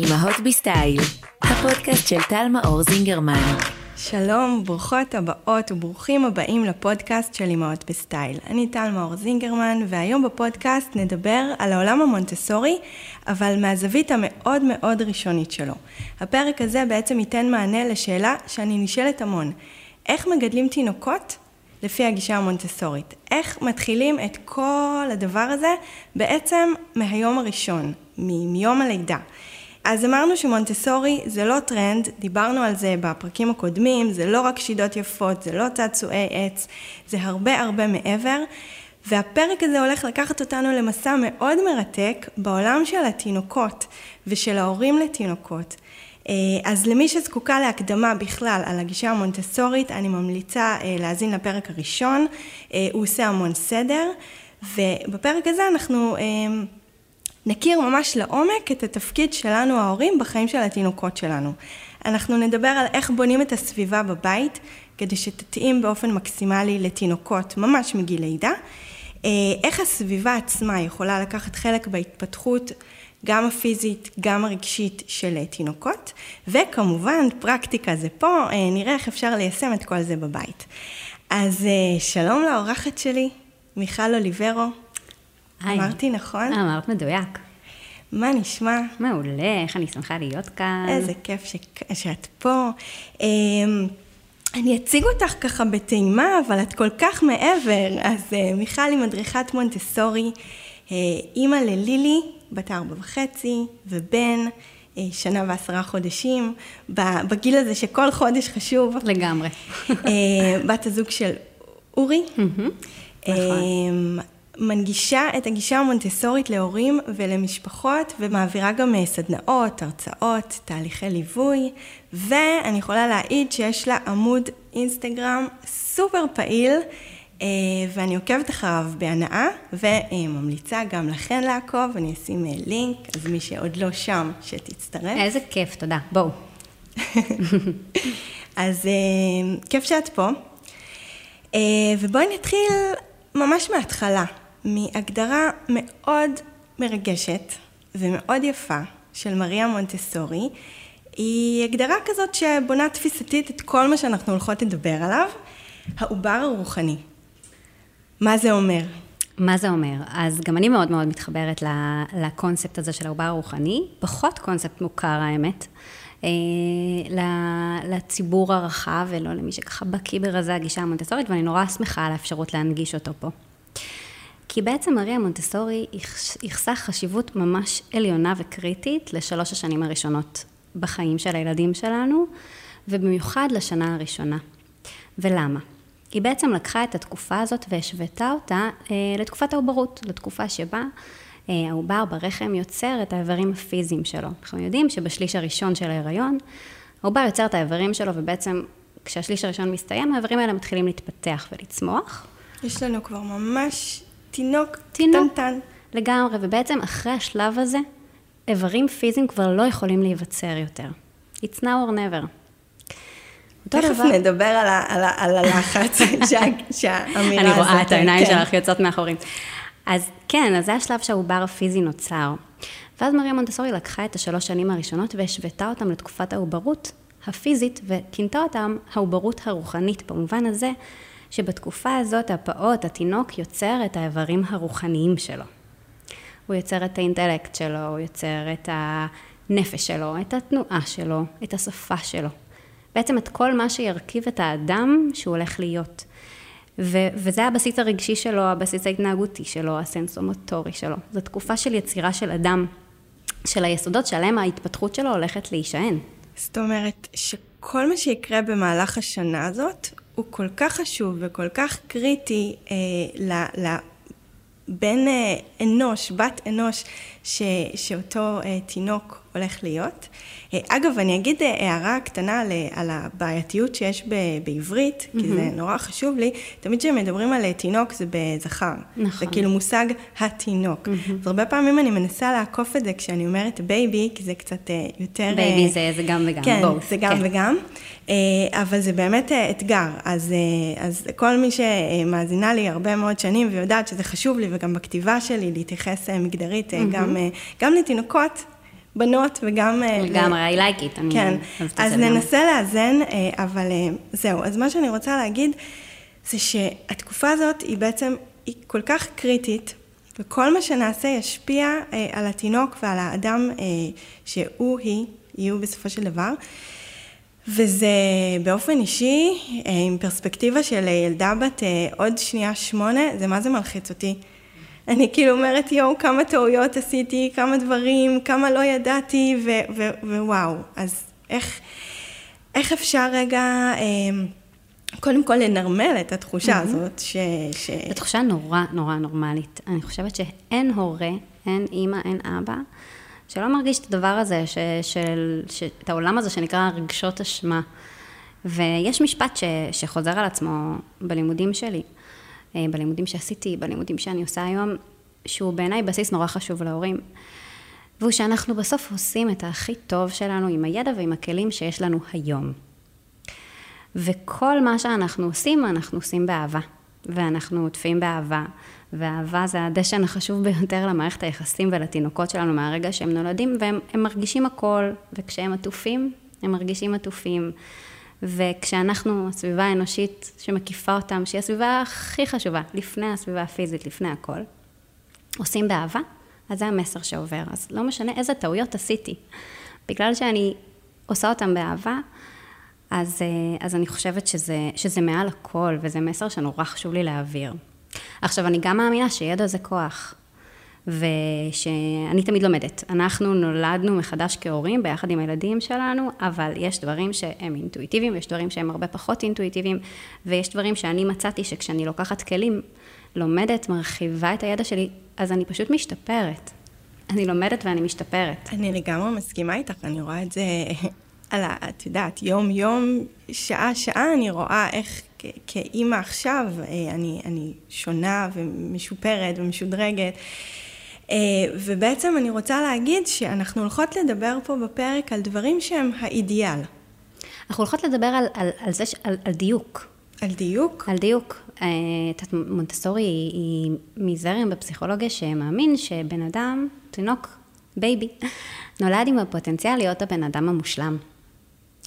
אמהות בסטייל, הפודקאסט של טל מאור זינגרמן. שלום, ברוכות הבאות וברוכים הבאים לפודקאסט של אמהות בסטייל. אני טל מאור זינגרמן, והיום בפודקאסט נדבר על העולם המונטסורי, אבל מהזווית המאוד מאוד ראשונית שלו. הפרק הזה בעצם ייתן מענה לשאלה שאני נשאלת המון. איך מגדלים תינוקות לפי הגישה המונטסורית? איך מתחילים את כל הדבר הזה בעצם מהיום הראשון, מיום הלידה? אז אמרנו שמונטסורי זה לא טרנד, דיברנו על זה בפרקים הקודמים, זה לא רק שידות יפות, זה לא צעצועי עץ, זה הרבה הרבה מעבר. והפרק הזה הולך לקחת אותנו למסע מאוד מרתק בעולם של התינוקות ושל ההורים לתינוקות. אה, אז למי שזקוקה להקדמה בכלל על הגישה המונטסורית, אני ממליצה אה, להאזין לפרק הראשון, אה, הוא עושה המון סדר, ובפרק הזה אנחנו נכיר ממש לעומק את התפקיד שלנו ההורים בחיים של התינוקות שלנו. אנחנו נדבר על איך בונים את הסביבה בבית, כדי שתתאים באופן מקסימלי לתינוקות ממש מגיל לידה, איך הסביבה עצמה יכולה לקחת חלק בהתפתחות גם הפיזית, גם הרגשית של תינוקות, וכמובן פרקטיקה זה פה, נראה איך אפשר ליישם את כל זה בבית. אז שלום לאורחת שלי, מיכל אוליברו. היי. אמרתי נכון? אמרת מדויק. מה נשמע? מעולה, איך אני שמחה להיות כאן. איזה כיף ש... שאת פה. אמ, אני אציג אותך ככה בטעימה, אבל את כל כך מעבר. אז אה, מיכל היא מדריכת מונטסורי, אה, אימא ללילי, בת ארבע וחצי, ובן, אה, שנה ועשרה חודשים, בגיל הזה שכל חודש חשוב. לגמרי. בת הזוג של אורי. נכון. מנגישה את הגישה המונטסורית להורים ולמשפחות ומעבירה גם סדנאות, הרצאות, תהליכי ליווי ואני יכולה להעיד שיש לה עמוד אינסטגרם סופר פעיל ואני עוקבת אחריו בהנאה וממליצה גם לכן לעקוב, אני אשים לינק, אז מי שעוד לא שם שתצטרף. איזה כיף, תודה. בואו. אז כיף שאת פה. ובואי נתחיל ממש מההתחלה. מהגדרה מאוד מרגשת ומאוד יפה של מריה מונטסורי, היא הגדרה כזאת שבונה תפיסתית את כל מה שאנחנו הולכות לדבר עליו, העובר הרוחני. מה זה אומר? מה זה אומר? אז גם אני מאוד מאוד מתחברת לקונספט הזה של העובר הרוחני, פחות קונספט מוכר האמת, אה, לציבור הרחב ולא למי שככה בקיא ברזי הגישה המונטסורית, ואני נורא שמחה על האפשרות להנגיש אותו פה. כי בעצם מריה מונטסורי ייחסה חשיבות ממש עליונה וקריטית לשלוש השנים הראשונות בחיים של הילדים שלנו, ובמיוחד לשנה הראשונה. ולמה? היא בעצם לקחה את התקופה הזאת והשוותה אותה אה, לתקופת העוברות, לתקופה שבה אה, העובר ברחם יוצר את האיברים הפיזיים שלו. אנחנו יודעים שבשליש הראשון של ההיריון, העובר יוצר את האיברים שלו, ובעצם כשהשליש הראשון מסתיים, האיברים האלה מתחילים להתפתח ולצמוח. יש לנו כבר ממש תינוק, תינוק קטנטן. לגמרי, ובעצם אחרי השלב הזה, איברים פיזיים כבר לא יכולים להיווצר יותר. It's now or never. תכף דבר... נדבר על, ה, על, ה, על הלחץ שה, שהאמירה הזאת... אני רואה את העיניים כן. שלך יוצאות מאחורים. אז כן, אז זה השלב שהעובר הפיזי נוצר. ואז מריה מונטסורי לקחה את השלוש שנים הראשונות והשוותה אותם לתקופת העוברות הפיזית, וכינתה אותם העוברות הרוחנית, במובן הזה שבתקופה הזאת הפעוט, התינוק, יוצר את האיברים הרוחניים שלו. הוא יוצר את האינטלקט שלו, הוא יוצר את הנפש שלו, את התנועה שלו, את השפה שלו. בעצם את כל מה שירכיב את האדם שהוא הולך להיות. ו- וזה הבסיס הרגשי שלו, הבסיס ההתנהגותי שלו, הסנסומוטורי שלו. זו תקופה של יצירה של אדם, של היסודות שעליהם ההתפתחות שלו הולכת להישען. זאת אומרת שכל מה שיקרה במהלך השנה הזאת, הוא כל כך חשוב וכל כך קריטי אה, ל... ל בן אה, אנוש, בת אנוש, ש, שאותו אה, תינוק הולך להיות. אה, אגב, אני אגיד אה, הערה קטנה על, על הבעייתיות שיש ב, בעברית, mm-hmm. כי זה נורא חשוב לי. תמיד כשמדברים על תינוק זה בזכר. נכון. זה כאילו מושג התינוק. Mm-hmm. אז הרבה פעמים אני מנסה לעקוף את זה כשאני אומרת baby, כי זה קצת יותר... baby זה, זה גם וגם, כן, both, זה גם כן. וגם, אבל זה באמת אתגר. אז, אז כל מי שמאזינה לי הרבה מאוד שנים ויודעת שזה חשוב לי, וגם בכתיבה שלי להתייחס מגדרית, אה, גם, גם לתינוקות, בנות וגם... אה, לגמרי, I like it. כן, אז. ננסה לאזן, אה, אבל אה, זהו. אז מה שאני רוצה להגיד, זה שהתקופה הזאת היא בעצם, היא כל כך קריטית, וכל מה שנעשה ישפיע אה, על התינוק ועל האדם אה, שהוא, היא, יהיו בסופו של דבר. וזה באופן אישי, אה, עם פרספקטיבה של ילדה בת אה, עוד שנייה שמונה, זה מה זה מלחיץ אותי. אני כאילו אומרת, יואו, כמה טעויות עשיתי, כמה דברים, כמה לא ידעתי, ו- ו- ווואו. אז איך, איך אפשר רגע, אה, קודם כל לנרמל את התחושה הזאת, ש... ש... זו תחושה נורא נורא נורמלית. אני חושבת שאין הורה, אין אימא, אין אבא, שלא מרגיש את הדבר הזה, ש, של, ש, את העולם הזה שנקרא רגשות אשמה. ויש משפט ש, שחוזר על עצמו בלימודים שלי, בלימודים שעשיתי, בלימודים שאני עושה היום, שהוא בעיניי בסיס נורא חשוב להורים. והוא שאנחנו בסוף עושים את הכי טוב שלנו עם הידע ועם הכלים שיש לנו היום. וכל מה שאנחנו עושים, אנחנו עושים באהבה. ואנחנו עוטפים באהבה. ואהבה זה הדשן החשוב ביותר למערכת היחסים ולתינוקות שלנו מהרגע שהם נולדים, והם הם מרגישים הכל, וכשהם עטופים, הם מרגישים עטופים. וכשאנחנו, הסביבה האנושית שמקיפה אותם, שהיא הסביבה הכי חשובה, לפני הסביבה הפיזית, לפני הכל, עושים באהבה, אז זה המסר שעובר. אז לא משנה איזה טעויות עשיתי. בגלל שאני עושה אותם באהבה, אז, אה, אז אני חושבת שזה, שזה מעל הכל, וזה מסר שנורא חשוב לי להעביר. עכשיו, אני גם מאמינה שידע זה כוח, ושאני תמיד לומדת. אנחנו נולדנו מחדש כהורים ביחד עם הילדים שלנו, אבל יש דברים שהם אינטואיטיביים, יש דברים שהם הרבה פחות אינטואיטיביים, ויש דברים שאני מצאתי שכשאני לוקחת כלים, לומדת, מרחיבה את הידע שלי, אז אני פשוט משתפרת. אני לומדת ואני משתפרת. אני לגמרי מסכימה איתך, אני רואה את זה על ה... את יודעת, יום-יום, שעה-שעה, אני רואה איך כאימא עכשיו, אה, אני, אני שונה ומשופרת ומשודרגת. אה, ובעצם אני רוצה להגיד שאנחנו הולכות לדבר פה בפרק על דברים שהם האידיאל. אנחנו הולכות לדבר על, על, על זה, ש- על, על דיוק. על דיוק, על דיוק. אה, את מונטסורי היא, היא מזרם בפסיכולוגיה שמאמין שבן אדם, תינוק, baby, נולד עם הפוטנציאל להיות הבן אדם המושלם.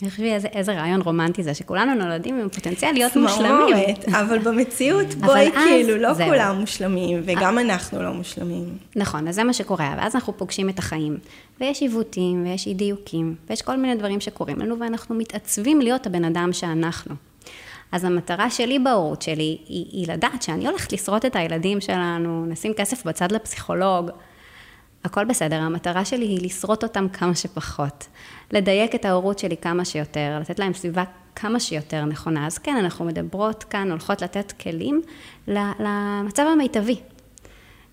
תחשבי איזה, איזה רעיון רומנטי זה, שכולנו נולדים עם פוטנציאל להיות מושלמים. אבל במציאות, בואי, כאילו, לא זהו. כולם מושלמים, וגם אנחנו לא מושלמים. נכון, אז זה מה שקורה, ואז אנחנו פוגשים את החיים. ויש עיוותים, ויש אי דיוקים, ויש כל מיני דברים שקורים לנו, ואנחנו מתעצבים להיות הבן אדם שאנחנו. אז המטרה שלי בהורות שלי היא, היא לדעת שאני הולכת לשרוט את הילדים שלנו, נשים כסף בצד לפסיכולוג, הכל בסדר, המטרה שלי היא לשרוט אותם כמה שפחות. לדייק את ההורות שלי כמה שיותר, לתת להם סביבה כמה שיותר נכונה. אז כן, אנחנו מדברות כאן, הולכות לתת כלים למצב המיטבי.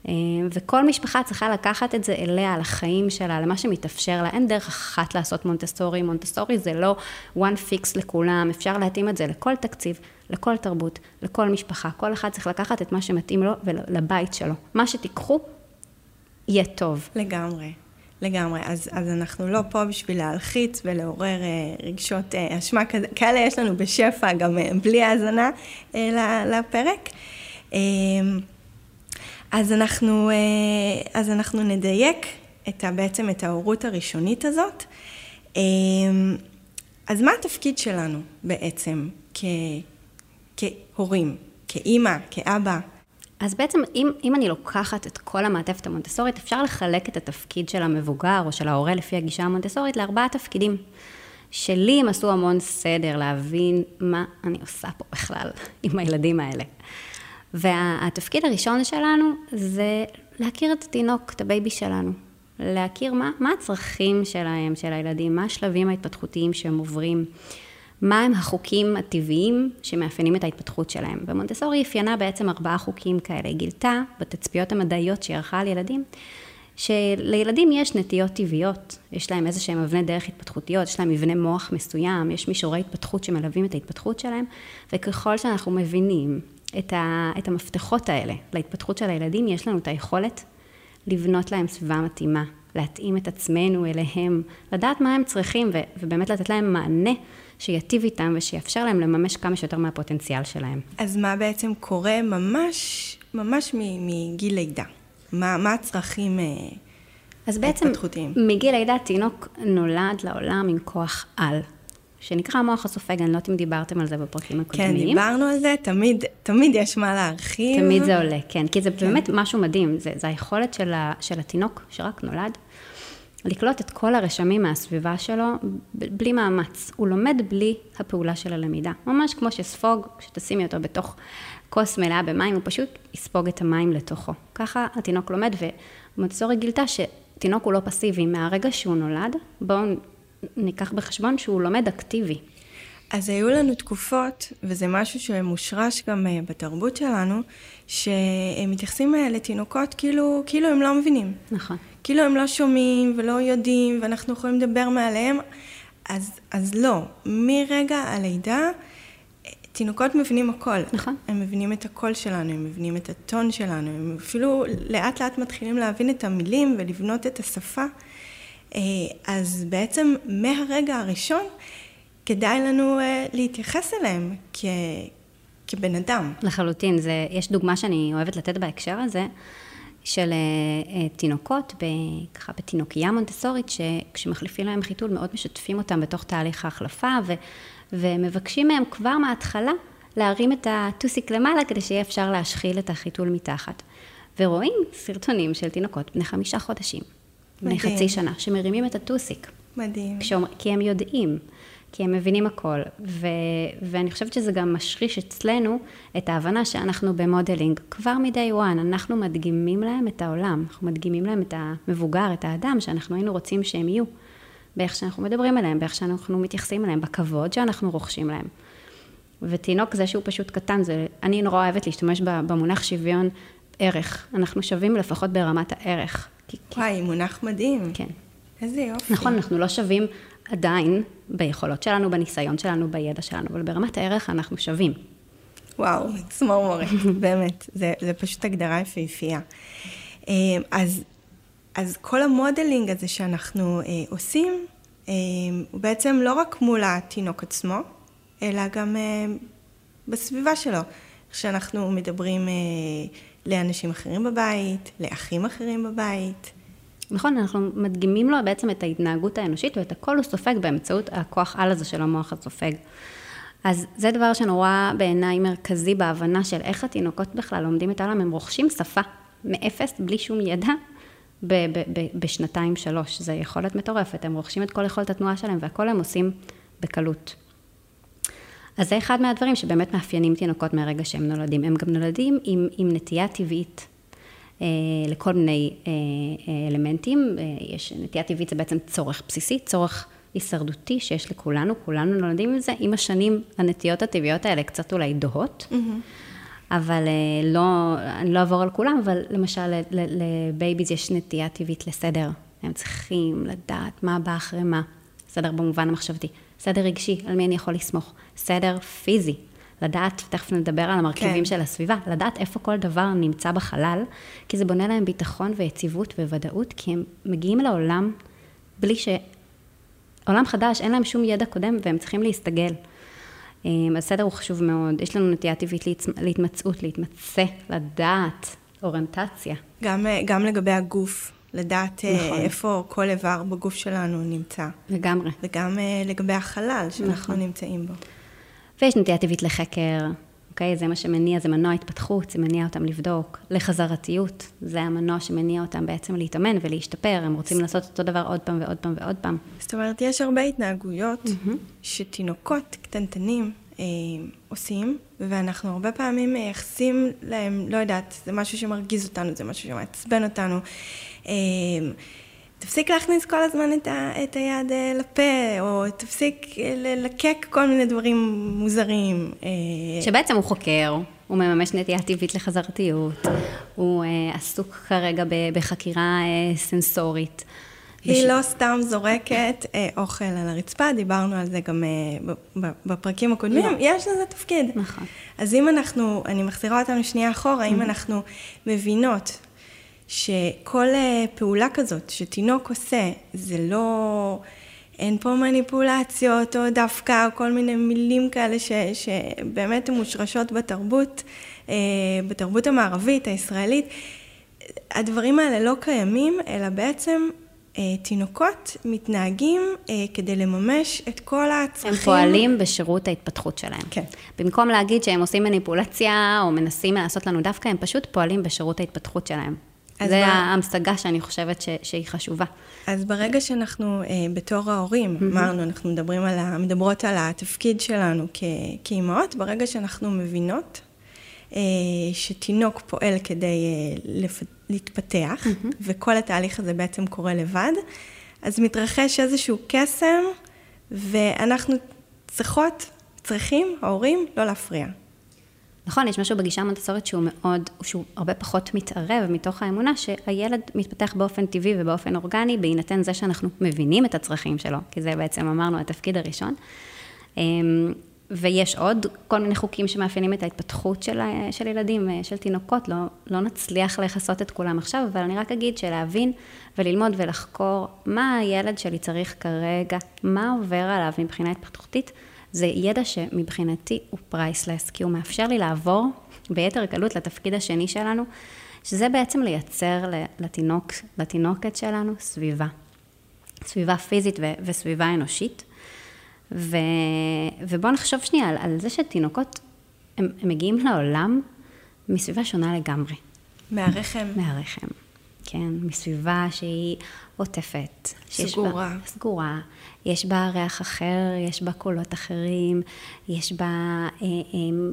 אה, וכל משפחה צריכה לקחת את זה אליה, לחיים שלה, למה שמתאפשר לה. אין דרך אחת לעשות מונטסורי. מונטסורי זה לא one fix לכולם, אפשר להתאים את זה לכל תקציב, לכל תרבות, לכל משפחה. כל אחד צריך לקחת את מה שמתאים לו ולבית שלו. מה שתיקחו, יהיה טוב. לגמרי, לגמרי. אז, אז אנחנו לא פה בשביל להלחיץ ולעורר אה, רגשות אה, אשמה כזה, כאלה יש לנו בשפע, גם אה, בלי האזנה אה, לפרק. אה, אז אנחנו, אה, אז אנחנו נדייק את ה, בעצם את ההורות הראשונית הזאת. אה, אז מה התפקיד שלנו בעצם כ, כהורים, כאימא, כאבא? אז בעצם, אם, אם אני לוקחת את כל המעטפת המונטסורית, אפשר לחלק את התפקיד של המבוגר או של ההורה לפי הגישה המונטסורית לארבעה תפקידים. שלי הם עשו המון סדר להבין מה אני עושה פה בכלל עם הילדים האלה. והתפקיד הראשון שלנו זה להכיר את התינוק, את ה baby שלנו. להכיר מה, מה הצרכים שלהם, של הילדים, מה השלבים ההתפתחותיים שהם עוברים, מה הם החוקים הטבעיים שמאפיינים את ההתפתחות שלהם. ומונטסורי אפיינה בעצם ארבעה חוקים כאלה. היא גילתה בתצפיות המדעיות שהיא ערכה על ילדים, שלילדים יש נטיות טבעיות, יש להם איזה שהם אבני דרך התפתחותיות, יש להם מבנה מוח מסוים, יש מישורי התפתחות שמלווים את ההתפתחות שלהם, וככל שאנחנו מבינים את, ה, את המפתחות האלה להתפתחות של הילדים, יש לנו את היכולת לבנות להם סביבה מתאימה, להתאים את עצמנו אליהם, לדעת מה הם צריכים ו, ובאמת לתת להם מענה שיטיב איתם ושיאפשר להם לממש כמה שיותר מהפוטנציאל שלהם. אז מה בעצם קורה ממש, ממש מגיל לידה? מה, מה הצרכים אה, אז בעצם? מגיל לידה תינוק נולד לעולם עם כוח על, שנקרא המוח הסופג, אני לא יודעת אם דיברתם על זה בפרקים כן, הקודמים. דיברנו על זה, תמיד, תמיד יש מה להרחיב. תמיד זה עולה, כן, כי זה באמת משהו מדהים, זה, זה היכולת של, ה, של התינוק שרק נולד, לקלוט את כל הרשמים מהסביבה שלו בלי מאמץ. הוא לומד בלי הפעולה של הלמידה. ממש כמו שספוג, כשתשימי אותו בתוך כוס מלאה במים, הוא פשוט יספוג את המים לתוכו. ככה התינוק לומד, ומונטסורי גילתה שתינוק הוא לא פסיבי. מהרגע שהוא נולד, בואו ניקח בחשבון שהוא לומד אקטיבי. אז היו לנו תקופות, וזה משהו שמושרש גם אה, בתרבות שלנו, שהם מתייחסים אה, לתינוקות כאילו, כאילו הם לא מבינים. נכון. כאילו הם לא שומעים ולא יודעים, ואנחנו יכולים לדבר מעליהם. אז, אז לא, מרגע הלידה, תינוקות מבינים הכל. נכון. הם מבינים את הקול שלנו, הם מבינים את הטון שלנו, הם אפילו לאט לאט מתחילים להבין את המילים ולבנות את השפה. אה, אז בעצם מהרגע הראשון, כדאי לנו אה, להתייחס אליהם כ, כבן אדם. לחלוטין, זה, יש דוגמה שאני אוהבת לתת בהקשר הזה, של אה, אה, תינוקות, ככה בתינוקייה מונטסורית, שכשמחליפים להם חיתול מאוד משתפים אותם בתוך תהליך ההחלפה, ו, ומבקשים מהם כבר מההתחלה להרים את הטוסיק למעלה, כדי שיהיה אפשר להשחיל את החיתול מתחת. ורואים סרטונים של תינוקות בני חמישה חודשים, בני מדהים. חצי שנה, שמרימים את הטוסיק. מדהים. כשאומר, כי הם יודעים, כי הם מבינים הכל. ו, ואני חושבת שזה גם משריש אצלנו את ההבנה שאנחנו במודלינג. כבר מ-day one, אנחנו מדגימים להם את העולם, אנחנו מדגימים להם את המבוגר, את האדם שאנחנו היינו רוצים שהם יהיו. באיך שאנחנו מדברים אליהם, באיך שאנחנו מתייחסים אליהם, בכבוד שאנחנו רוכשים להם. ותינוק זה שהוא פשוט קטן, זה, אני נורא אוהבת להשתמש במונח שוויון ערך. אנחנו שווים לפחות ברמת הערך. כי, כי, וואי, מונח מדהים. כן. איזה יופי. נכון, אנחנו לא שווים עדיין ביכולות שלנו, בניסיון שלנו, בידע שלנו, אבל ברמת הערך אנחנו שווים. וואו, צמרמורת, באמת, זה, זה פשוט הגדרה יפהפייה. אה, אז, אז כל המודלינג הזה שאנחנו אה, עושים, אה, הוא בעצם לא רק מול התינוק עצמו, אלא גם אה, בסביבה שלו. כשאנחנו מדברים אה, לאנשים אחרים בבית, לאחים אחרים בבית. נכון, אנחנו מדגימים לו בעצם את ההתנהגות האנושית ואת הכל הוא סופג באמצעות הכוח על הזה של המוח הסופג. אז זה דבר שנורא בעיניי מרכזי בהבנה של איך התינוקות בכלל לומדים את העולם, הם רוכשים שפה מאפס, בלי שום ידע, בשנתיים שלוש. זו יכולת מטורפת, הם רוכשים את כל יכולת התנועה שלהם והכל הם עושים בקלות. אז זה אחד מהדברים שבאמת מאפיינים תינוקות מהרגע שהם נולדים. הם גם נולדים עם, עם נטייה טבעית לכל מיני אה, אה, אלמנטים. אה, יש נטייה טבעית זה בעצם צורך בסיסי, צורך הישרדותי שיש לכולנו, כולנו נולדים עם זה. עם השנים הנטיות הטבעיות האלה קצת אולי דוהות, אבל אה, לא, אני לא אעבור על כולם, אבל למשל לבייביז יש נטייה טבעית לסדר. הם צריכים לדעת מה בא אחרי מה. סדר במובן המחשבתי. סדר רגשי, על מי אני יכול לסמוך. סדר פיזי. לדעת, תכף נדבר על המרכיבים כן. של הסביבה, לדעת איפה כל דבר נמצא בחלל, כי זה בונה להם ביטחון ויציבות וודאות, כי הם מגיעים לעולם בלי ש... עולם חדש, אין להם שום ידע קודם והם צריכים להסתגל. אמ, אז סדר הוא חשוב מאוד. יש לנו נטייה טבעית להתמצאות, להתמצא, לדעת, אוריינטציה. גם, אה, גם לגבי הגוף, לדעת אה, נכון. איפה כל איבר בגוף שלנו נמצא. לגמרי. וגם אה, לגבי החלל שאנחנו נכון. נמצאים בו. ויש נטייה טבעית לחקר, אוקיי? זה מה שמניע, זה מנוע התפתחות, זה מניע אותם לבדוק. לחזרתיות, זה המנוע שמניע אותם בעצם להתאמן ולהשתפר, הם רוצים לעשות אותו דבר עוד פעם ועוד פעם ועוד פעם. זאת אומרת, יש הרבה התנהגויות שתינוקות קטנטנים אה, עושים, ואנחנו הרבה פעמים מייחסים להם, לא יודעת, זה משהו שמרגיז אותנו, זה משהו שמעצבן אותנו. אה, תפסיק להכניס כל הזמן את, ה, את היד אה, לפה, או תפסיק אה, ללקק כל מיני דברים מוזרים. אה, שבעצם הוא חוקר, הוא מממש נטייה טבעית לחזרתיות, הוא עסוק כרגע בחקירה סנסורית. היא וש- לא סתם זורקת אוכל על הרצפה, דיברנו על זה גם בפרקים הקודמים, לא. יש לזה תפקיד. נכון. אז אם אנחנו, אני מחזירה אותנו שנייה אחורה, אם אנחנו מבינות שכל אה, פעולה כזאת שתינוק עושה, זה לא... אין פה מניפולציות או דווקא, או כל מיני מילים כאלה ש, שבאמת הן מושרשות בתרבות, אה, בתרבות המערבית, הישראלית. הדברים האלה לא קיימים, אלא בעצם אה, תינוקות מתנהגים כדי לממש את כל הצרכים. הם פועלים בשירות ההתפתחות שלהם. כן. במקום להגיד שהם עושים מניפולציה או מנסים לעשות לנו דווקא, הם פשוט פועלים בשירות ההתפתחות שלהם. זה מה- ההמשגה שאני חושבת ש- שהיא חשובה. אז ברגע שאנחנו, אה, בתור ההורים, אמרנו, אנחנו מדברים על ה, מדברות על התפקיד שלנו כ, כאימהות, ברגע שאנחנו מבינות אה, שתינוק פועל כדי אה, לפ, להתפתח, וכל התהליך הזה בעצם קורה לבד, אז מתרחש איזשהו קסם, ואנחנו צריכות, צריכים, ההורים, לא להפריע. נכון, יש משהו בגישה המונטסורית שהוא מאוד, שהוא הרבה פחות מתערב מתוך האמונה שהילד מתפתח באופן טבעי ובאופן אורגני, בהינתן זה שאנחנו מבינים את הצרכים שלו, כי זה בעצם אמרנו התפקיד הראשון. אמ, ויש עוד כל מיני חוקים שמאפיינים את ההתפתחות של, של ילדים, אה, של תינוקות, לא, לא נצליח לכסות את כולם עכשיו, אבל אני רק אגיד שלהבין וללמוד ולחקור מה הילד שלי צריך כרגע, מה עובר עליו מבחינה התפתחותית, זה ידע שמבחינתי הוא פרייסלס, כי הוא מאפשר לי לעבור ביתר קלות לתפקיד השני שלנו, שזה בעצם לייצר לתינוק, לתינוקת שלנו סביבה. סביבה פיזית ו- וסביבה אנושית. ו... ובואו נחשוב שנייה על, על זה שתינוקות, הם, הם מגיעים לעולם מסביבה שונה לגמרי, מהרחם. מהרחם. כן, מסביבה שהיא עוטפת. סגורה. בה, סגורה. יש בה ריח אחר, יש בה קולות אחרים, יש בה אה, אה,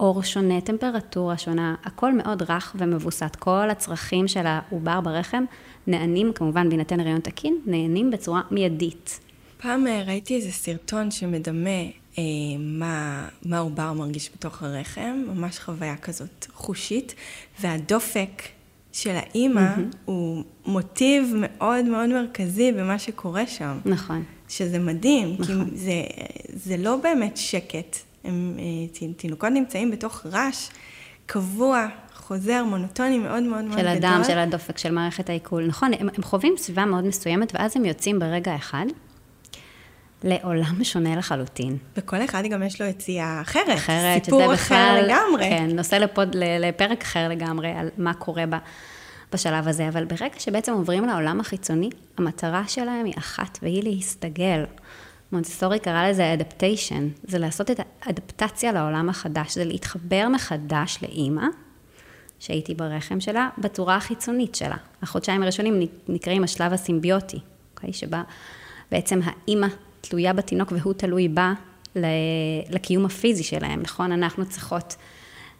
אור שונה, טמפרטורה שונה, הכל מאוד רך ומבוסת. כל הצרכים של העובר ברחם נענים, כמובן בהינתן הריון תקין, נענים בצורה מיידית. פעם אה, ראיתי איזה סרטון שמדמה אה, מה, מה עובר מרגיש בתוך הרחם, ממש חוויה כזאת חושית, והדופק של האימא mm-hmm. הוא מוטיב מאוד מאוד מרכזי במה שקורה שם. נכון. שזה מדהים, נכון. כי זה, זה לא באמת שקט. הם, אה, תינוקות נמצאים בתוך רעש קבוע, חוזר, מונוטוני מאוד מאוד מאוד של גדול. הדם, של הדופק, של מערכת העיכול. נכון, הם, הם חווים סביבה מאוד מסוימת, ואז הם יוצאים ברגע אחד לעולם שונה לחלוטין. וכל אחד גם יש לו יציאה אחרת, אחרת, סיפור אחר בכלל, לגמרי. כן, נושא לפוד, לפרק אחר לגמרי על מה קורה ב, בשלב הזה, אבל ברגע שבעצם עוברים לעולם החיצוני, המטרה שלהם היא אחת, והיא להסתגל. מונטסורי קרא לזה אדפטיישן, זה לעשות את האדפטציה לעולם החדש, זה להתחבר מחדש לאימא, שהייתי ברחם שלה, בצורה החיצונית שלה. החודשיים הראשונים נקראים השלב הסימביוטי, אוקיי? שבה בעצם האימא תלויה בתינוק והוא תלוי בה לקיום הפיזי שלהם, נכון? אנחנו צריכות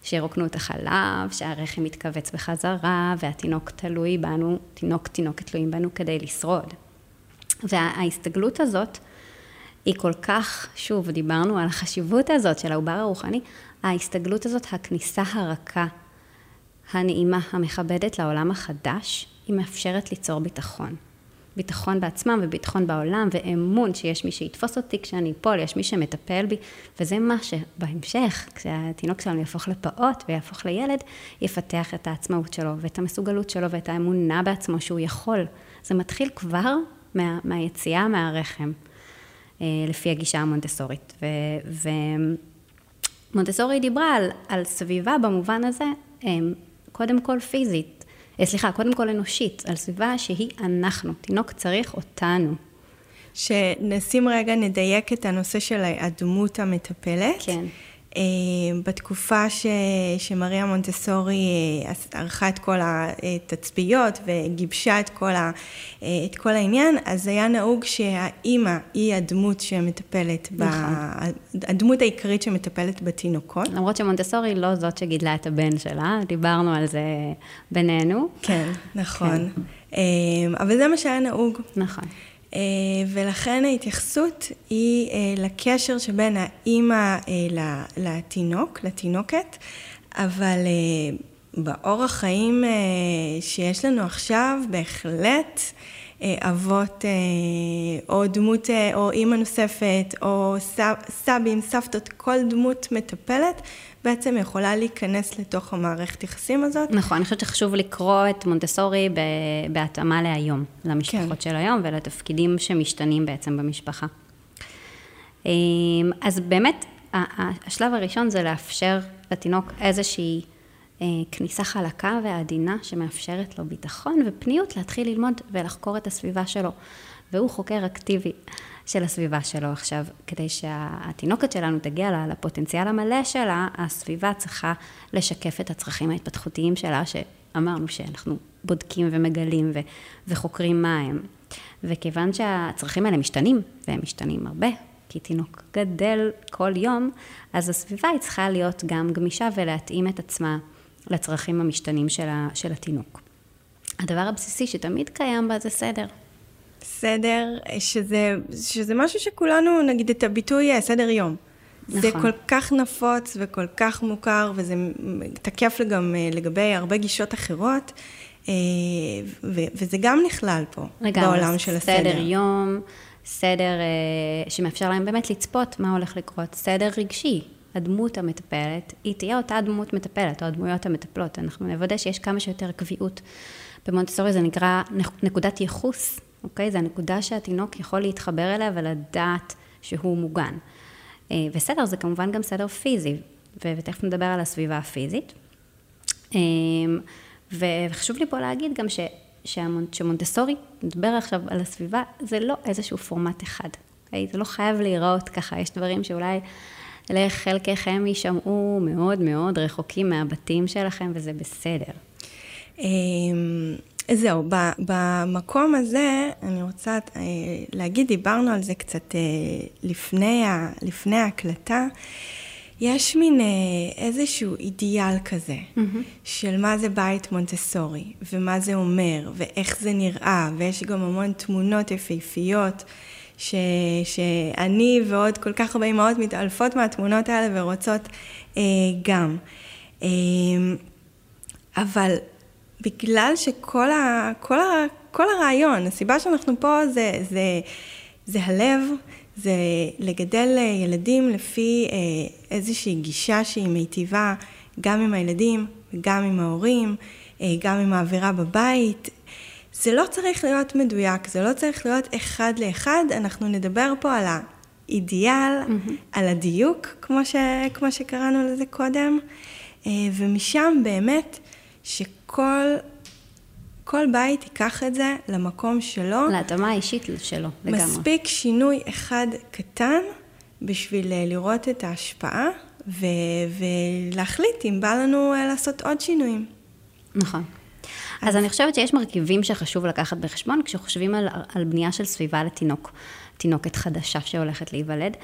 שירוקנו את החלב, שהרחם יתכווץ בחזרה, והתינוק תלוי בנו, תינוק, תינוקת תלויים בנו כדי לשרוד. וההסתגלות הזאת היא כל כך, שוב, דיברנו על החשיבות הזאת של העובר הרוחני, ההסתגלות הזאת, הכניסה הרכה, הנעימה, המכבדת לעולם החדש, היא מאפשרת ליצור ביטחון. ביטחון בעצמם וביטחון בעולם, ואמון שיש מי שיתפוס אותי כשאני אפול, יש מי שמטפל בי, וזה מה שבהמשך, כשהתינוק שלנו יהפוך לפעוט ויהפוך לילד, יפתח את העצמאות שלו, ואת המסוגלות שלו, ואת האמונה בעצמו שהוא יכול. זה מתחיל כבר מה, מהיציאה מהרחם, אה, לפי הגישה המונטסורית. ו... מונטסורי דיברה על, על סביבה במובן הזה, הם, קודם כל פיזית, סליחה, קודם כל אנושית, על סביבה שהיא אנחנו, תינוק צריך אותנו. שנשים רגע, נדייק את הנושא של הדמות המטפלת. כן. אה, בתקופה ש... שמריה מונטסורי אה, ערכה את כל התצפיות וגיבשה את כל, ה... אה, את כל העניין, אז היה נהוג שהאימא היא הדמות שמטפלת, ב... נכון. הדמות העיקרית שמטפלת בתינוקות. למרות שמונטסורי לא זאת שגידלה את הבן שלה, דיברנו על זה בינינו. כן, נכון. אה, אבל זה מה שהיה נהוג. נכון. אה, ולכן ההתייחסות היא אה, לקשר שבין האימא אה, לתינוק, לתינוקת, אבל באורח חיים שיש לנו עכשיו, בהחלט אבות או דמות, או אימא נוספת, או סב, סבים, סבתות, כל דמות מטפלת, בעצם יכולה להיכנס לתוך המערכת יחסים הזאת. נכון, אני חושבת שחשוב לקרוא את מונטסורי בהתאמה להיום, למשפחות כן. של היום ולתפקידים שמשתנים בעצם במשפחה. אמ, אז באמת, השלב הראשון זה לאפשר לתינוק איזושהי אה, כניסה חלקה ועדינה שמאפשרת לו ביטחון ופניות להתחיל ללמוד ולחקור את הסביבה שלו. והוא חוקר אקטיבי של הסביבה שלו עכשיו. כדי שהתינוקת שלנו תגיע ל- לפוטנציאל המלא שלה, הסביבה צריכה לשקף את הצרכים ההתפתחותיים שלה, שאמרנו שאנחנו בודקים ומגלים ו- וחוקרים מה הם. וכיוון שהצרכים האלה משתנים, והם משתנים הרבה, כי תינוק גדל כל יום, אז הסביבה היא צריכה להיות גם גמישה ולהתאים את עצמה לצרכים המשתנים של, ה- של התינוק. הדבר הבסיסי שתמיד קיים בה זה סדר. סדר, שזה, שזה משהו שכולנו, נגיד את הביטוי אה, סדר יום. נכון. זה. כל כך נפוץ וכל כך מוכר, וזה תקף גם אה, לגבי הרבה גישות אחרות, אה, וזה גם נכלל פה, לגמרי, בעולם של הסדר. סדר יום, סדר שמאפשר להם באמת לצפות מה הולך לקרות, סדר רגשי. הדמות המטפלת, היא תהיה אותה דמות מטפלת, או הדמויות המטפלות. אנחנו נוודא שיש כמה שיותר קביעות. במונטסורי זה נקרא נק- נקודת ייחוס, אוקיי? זה הנקודה שהתינוק יכול להתחבר אליה ולדעת שהוא מוגן. אה, וסדר זה כמובן גם סדר פיזי, ותכף נדבר על הסביבה הפיזית. אמ, וחשוב לי פה להגיד גם ש, שמונטסורי, נדבר עכשיו על הסביבה, זה לא איזשהו פורמט אחד. אוקיי? זה לא חייב להיראות ככה, יש דברים שאולי לחלקכם יישמעו מאוד מאוד רחוקים מהבתים שלכם, וזה בסדר. אמ, זהו, במקום הזה, אני רוצה אה, להגיד, דיברנו על זה קצת אה, לפני, לפני ההקלטה. יש מין אה, איזשהו אידיאל כזה, של מה זה בית מונטסורי, ומה זה אומר, ואיך זה נראה, ויש גם המון תמונות יפהפיות, ש, שאני ועוד כל כך הרבה אמהות מתעלפות מהתמונות האלה ורוצות אה, גם. אה, אבל בגלל שכל ה, כל ה, כל הרעיון, הסיבה שאנחנו פה זה, זה, זה הלב, זה לגדל אה, ילדים לפי אה, איזושהי גישה שהיא מיטיבה גם עם הילדים וגם עם ההורים, אה, גם עם האווירה בבית. זה לא צריך להיות מדויק, זה לא צריך להיות אחד לאחד, אנחנו נדבר פה על האידיאל, mm-hmm. על הדיוק, כמו, ש, כמו שקראנו לזה קודם, ומשם באמת שכל כל בית ייקח את זה למקום שלו. להתאמה האישית שלו, לגמרי. מספיק שינוי אחד קטן בשביל אה, לראות את ההשפעה ו- ולהחליט אם בא לנו אה, לעשות עוד שינויים. נכון. אז אני חושבת שיש מרכיבים שחשוב לקחת בחשבון כשחושבים על, על בנייה של סביבה לתינוק, תינוקת חדשה שהולכת להיוולד.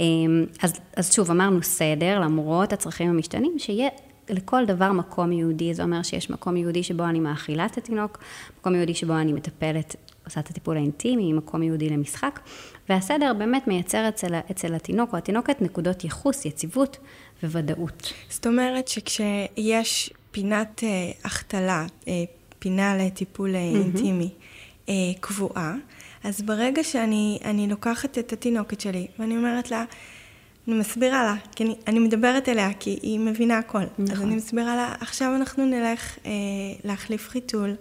אמ, אז, אז שוב, אמרנו סדר, למרות הצרכים המשתנים, שיהיה לכל דבר מקום יהודי. זה אומר שיש מקום יהודי שבו אני מאכילה את התינוק, מקום יהודי שבו אני מטפלת, עושה את הטיפול האינטימי, מקום יהודי למשחק, והסדר באמת מייצר אצל, אצל התינוק או התינוקת נקודות ייחוס, יציבות וודאות. זאת אומרת שכשיש פינת אה, החתלה, אה, פינה לטיפול אה, אינטימי אה, קבועה, אז ברגע שאני אני לוקחת את התינוקת שלי ואני אומרת לה, אני מסבירה לה, כי אני, אני מדברת אליה, כי היא מבינה הכל. נכון. אז אני מסבירה לה, עכשיו אנחנו נלך אה, להחליף חיתול,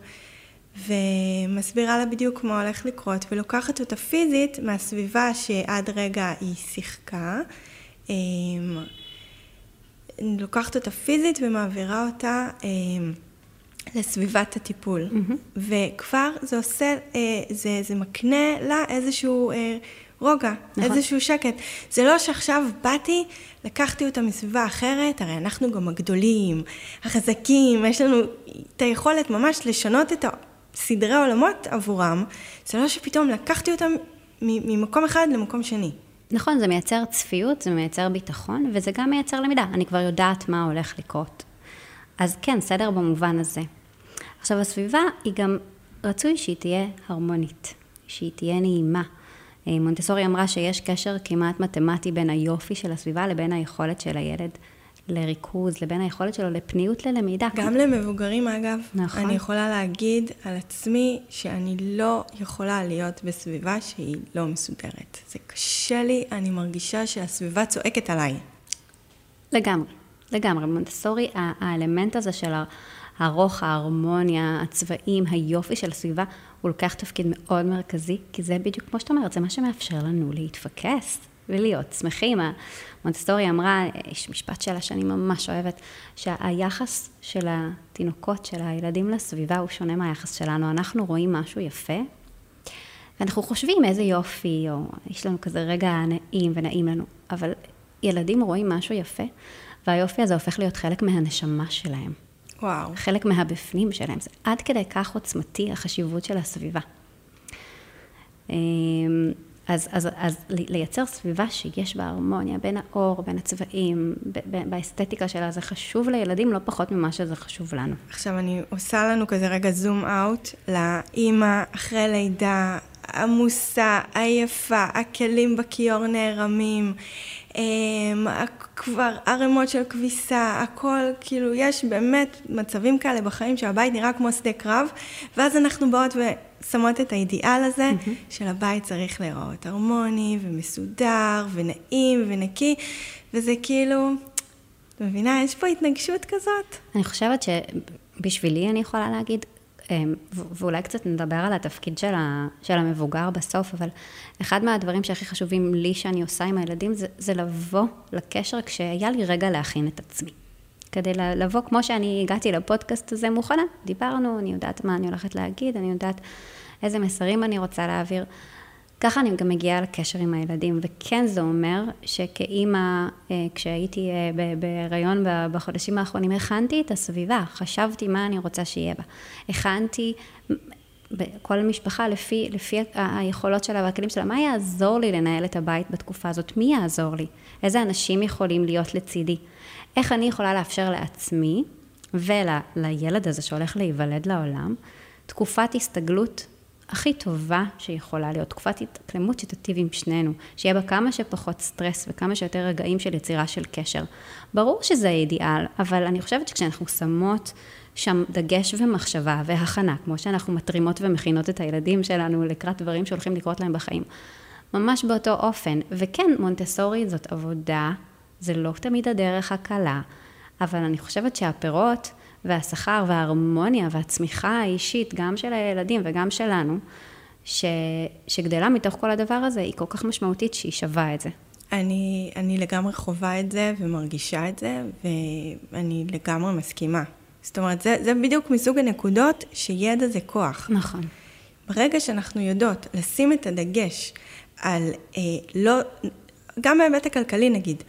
ומסבירה לה בדיוק מה הולך לקרות, ולוקחת אותה פיזית מהסביבה שעד רגע היא שיחקה. אה, לוקחת אותה פיזית ומעבירה אותה אה, לסביבת הטיפול. Mm-hmm. וכבר זה עושה, אה, זה, זה מקנה לה איזשהו אה, רוגע, נכון. איזשהו שקט. זה לא שעכשיו באתי, לקחתי אותה מסביבה אחרת, הרי אנחנו גם הגדולים, החזקים, יש לנו את היכולת ממש לשנות את סדרי העולמות עבורם. זה לא שפתאום לקחתי אותם ממקום אחד למקום שני. נכון, זה מייצר צפיות, זה מייצר ביטחון, וזה גם מייצר למידה. אני כבר יודעת מה הולך לקרות. אז כן, סדר במובן הזה. עכשיו, הסביבה היא גם, רצוי שהיא תהיה הרמונית, שהיא תהיה נעימה. אה, מונטסורי אמרה שיש קשר כמעט מתמטי בין היופי של הסביבה לבין היכולת של הילד לריכוז, לבין היכולת שלו לפניות ללמידה. גם למבוגרים, אגב, נכון. אני יכולה להגיד על עצמי שאני לא יכולה להיות בסביבה שהיא לא מסודרת. זה קשה לי, אני מרגישה שהסביבה צועקת עליי. לגמרי, לגמרי. במונטסורי, ה- האלמנט הזה של הרוך, ההרמוניה, הצבעים, היופי של הסביבה, הוא לוקח תפקיד מאוד מרכזי, כי זה בדיוק, כמו שאת אומרת, זה מה שמאפשר לנו להתפקס ולהיות שמחים. מונטסורי אמרה, יש משפט שלה שאני ממש אוהבת, שהיחס של התינוקות, של הילדים לסביבה, הוא שונה מהיחס שלנו. אנחנו רואים משהו יפה, ואנחנו חושבים איזה יופי, או יש לנו כזה רגע נעים ונעים לנו, אבל ילדים רואים משהו יפה, והיופי הזה הופך להיות חלק מהנשמה שלהם, וואו. חלק מהבפנים שלהם. זה עד כדי כך עוצמתי החשיבות של הסביבה. אמ, אז, אז, אז לייצר סביבה שיש בה הרמוניה בין האור, בין הצבעים, ב- ב- באסתטיקה שלה, זה חשוב לילדים לא פחות ממה שזה חשוב לנו. עכשיו אני עושה לנו כזה רגע זום אאוט לאימא אחרי לידה, עמוסה, עייפה, הכלים בכיור נערמים, כבר ערימות של כביסה, הכל, כאילו, יש באמת מצבים כאלה בחיים שהבית נראה כמו שדה קרב, ואז אנחנו באות ושמות את האידיאל הזה, mm-hmm. של הבית צריך להיראות הרמוני ומסודר ונעים ונקי, וזה כאילו, את מבינה? יש פה התנגשות כזאת. אני חושבת שבשבילי אני יכולה להגיד, אמ, ואולי קצת נדבר על התפקיד של, ה, של המבוגר בסוף, אבל אחד מהדברים שהכי חשובים לי שאני עושה עם הילדים זה, זה לבוא לקשר כשהיה לי רגע להכין את עצמי. כדי לבוא, כמו שאני הגעתי לפודקאסט הזה מוכנה, דיברנו, אני יודעת מה אני הולכת להגיד, אני יודעת איזה מסרים אני רוצה להעביר. ככה אני גם מגיעה לקשר עם הילדים, וכן זה אומר שכאימא, אה, כשהייתי אה, בהיריון בחודשים האחרונים, הכנתי את הסביבה, חשבתי מה אני רוצה שיהיה בה. הכנתי כל משפחה לפי, לפי היכולות שלה והכלים שלה, מה יעזור לי לנהל את הבית בתקופה הזאת? מי יעזור לי? איזה אנשים יכולים להיות לצידי? איך אני יכולה לאפשר לעצמי ולילד הזה שהולך להיוולד לעולם, תקופת הסתגלות הכי טובה שיכולה להיות, תקופת התאקלמות שתיטיב עם שנינו, שיהיה בה כמה שפחות סטרס וכמה שיותר רגעים של יצירה של קשר. ברור שזה אידיאל, אבל אני חושבת שכשאנחנו שמות שם דגש ומחשבה והכנה, כמו שאנחנו מתרימות ומכינות את הילדים שלנו לקראת דברים שהולכים לקרות להם בחיים, ממש באותו אופן. וכן, מונטסורי זאת עבודה, זה לא תמיד הדרך הקלה, אבל אני חושבת שהפירות והשכר וההרמוניה והצמיחה האישית, גם של הילדים וגם שלנו, ש, שגדלה מתוך כל הדבר הזה, היא כל כך משמעותית שהיא שווה את זה. אני, אני לגמרי חווה את זה ומרגישה את זה, ואני לגמרי מסכימה. זאת אומרת, זה, זה בדיוק מסוג הנקודות שידע זה כוח. נכון. ברגע שאנחנו יודעות לשים את הדגש על אה, לא, גם בהיבט הכלכלי נגיד,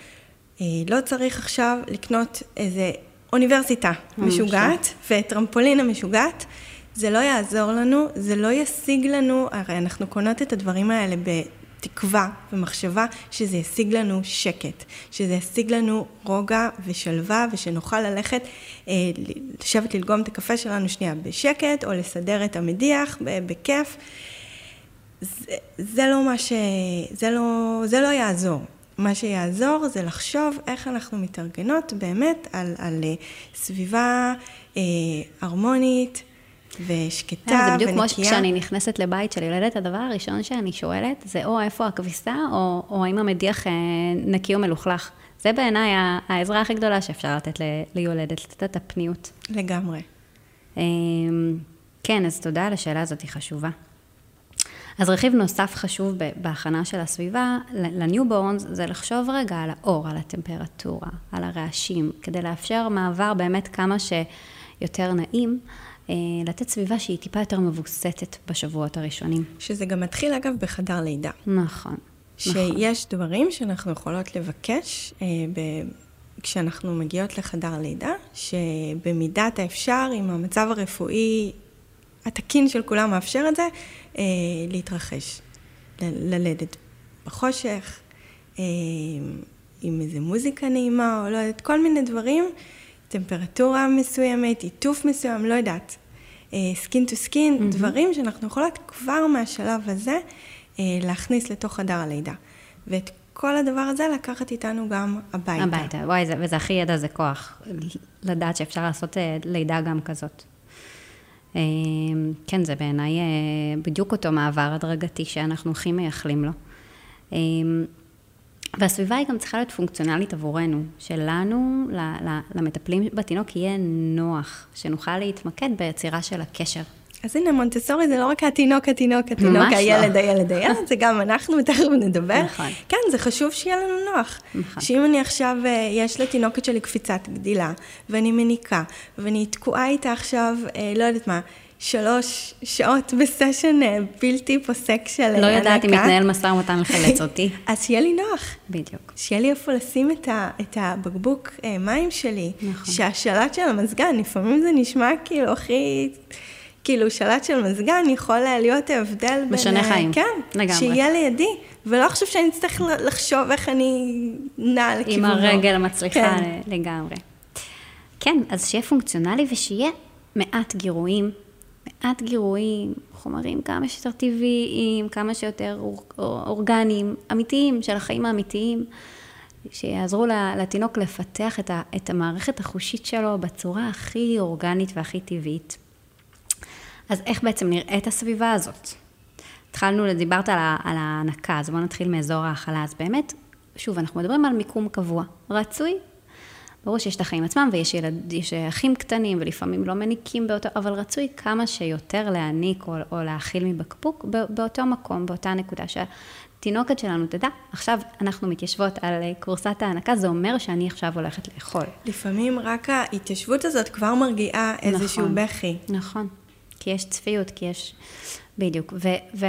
אה, לא צריך עכשיו לקנות איזה אוניברסיטה משוגעת וטרמפולינה משוגעת, זה לא יעזור לנו, זה לא ישיג לנו, הרי אנחנו קונות את הדברים האלה בתקווה ומחשבה שזה ישיג לנו שקט, שזה ישיג לנו רוגע ושלווה ושנוכל ללכת, אה, לשבת ללגום את הקפה שלנו שנייה בשקט, או לסדר את המדיח בכיף. זה, זה לא מה ש... זה לא, זה לא יעזור. מה שיעזור זה לחשוב איך אנחנו מתארגנות באמת על, על אה, סביבה אה, הרמונית ושקטה אה, זה בדיוק כמו ונקייה. כשאני נכנסת לבית של ילדת, הדבר הראשון שאני שואלת זה או איפה הכביסה, או, או האם המדיח אה, נקי או מלוכלך. זה בעיניי העזרה הכי גדולה שאפשר לתת ל- ליולדת, לתת את הפניות. לגמרי. אמ, כן, אז תודה על השאלה הזאת, היא חשובה. אז רכיב נוסף חשוב בהכנה של הסביבה לניובורנס זה לחשוב רגע על האור, על הטמפרטורה, על הרעשים, כדי לאפשר מעבר באמת כמה שיותר נעים, אה, לתת סביבה שהיא טיפה יותר מבוסתת בשבועות הראשונים. שזה גם מתחיל אגב בחדר לידה. נכון. שיש דברים שאנחנו יכולות לבקש אה, ב... כשאנחנו מגיעות לחדר לידה, שבמידת האפשר, אם המצב הרפואי התקין של כולם מאפשר את זה, אה, להתרחש. ל- ללדת בחושך, אה, עם איזה מוזיקה נעימה, או לא יודעת, כל מיני דברים, טמפרטורה מסוימת, עיטוף מסוים, לא יודעת. skin to skin, דברים שאנחנו יכולות כבר מהשלב הזה אה, להכניס לתוך חדר הלידה. ואת כל הדבר הזה לקחת איתנו גם הביתה. הביתה, וואי, זה, וזה הכי ידע זה כוח, לדעת שאפשר לעשות אה, לידה גם כזאת. אה, כן, זה בעיניי אה, בדיוק אותו מעבר הדרגתי שאנחנו הכי מייחלים לו. אה, והסביבה היא גם צריכה להיות פונקציונלית עבורנו, שלנו, למטפלים בתינוק, יהיה נוח, שנוכל להתמקד ביצירה של הקשר. אז הנה, מונטסורי זה לא רק התינוק, התינוק, התינוק, לא. הילד, הילד, הילד, זה גם אנחנו, תכף נדבר. נכון. כן, זה חשוב שיהיה לנו נוח. נכון. שאם אני עכשיו, אה, יש לתינוקת שלי קפיצת גדילה, ואני מניקה, ואני תקועה איתה עכשיו, אה, לא יודעת מה, שלוש שעות בסשן אה, בלתי פוסק של אה, לא יודעת אם הנקה, מתנהל משא ומתן לחלץ אותי. אז שיהיה לי נוח. בדיוק. שיהיה לי איפה לשים את, ה, את הבקבוק מים שלי. נכון. שהשלט של המזגן, לפעמים זה נשמע כאילו הכי... כאילו, שלט של מזגן יכול להיות ההבדל בין... משנה אה, חיים. כן. לגמרי. שיהיה לידי, ולא עכשיו שאני אצטרך לחשוב איך אני נעה לכיוונו. עם הרגל המצליחה כן. לגמרי. כן, אז שיהיה פונקציונלי ושיהיה מעט גירויים, מעט גירויים, חומרים כמה שיותר טבעיים, כמה שיותר אור- אורגניים, אמיתיים, של החיים האמיתיים, שיעזרו לתינוק לפתח את, ה, את המערכת החושית שלו בצורה הכי אורגנית והכי טבעית. אז איך בעצם נראית הסביבה הזאת? התחלנו, דיברת על, על ההנקה, אז בואו נתחיל מאזור ההכלה. אז באמת, שוב, אנחנו מדברים על מיקום קבוע. רצוי, ברור שיש את החיים עצמם ויש ילד, יש אחים קטנים ולפעמים לא מניקים באותו, אבל רצוי כמה שיותר להעניק או, או להאכיל מבקבוק באותו מקום, באותה נקודה שהתינוקת שלנו תדע, עכשיו אנחנו מתיישבות על אה, כורסת ההנקה, זה אומר שאני עכשיו הולכת לאכול. לפעמים רק ההתיישבות הזאת כבר מרגיעה איזשהו נכון. בכי. נכון, כי יש צפיות, כי יש... בדיוק. ו-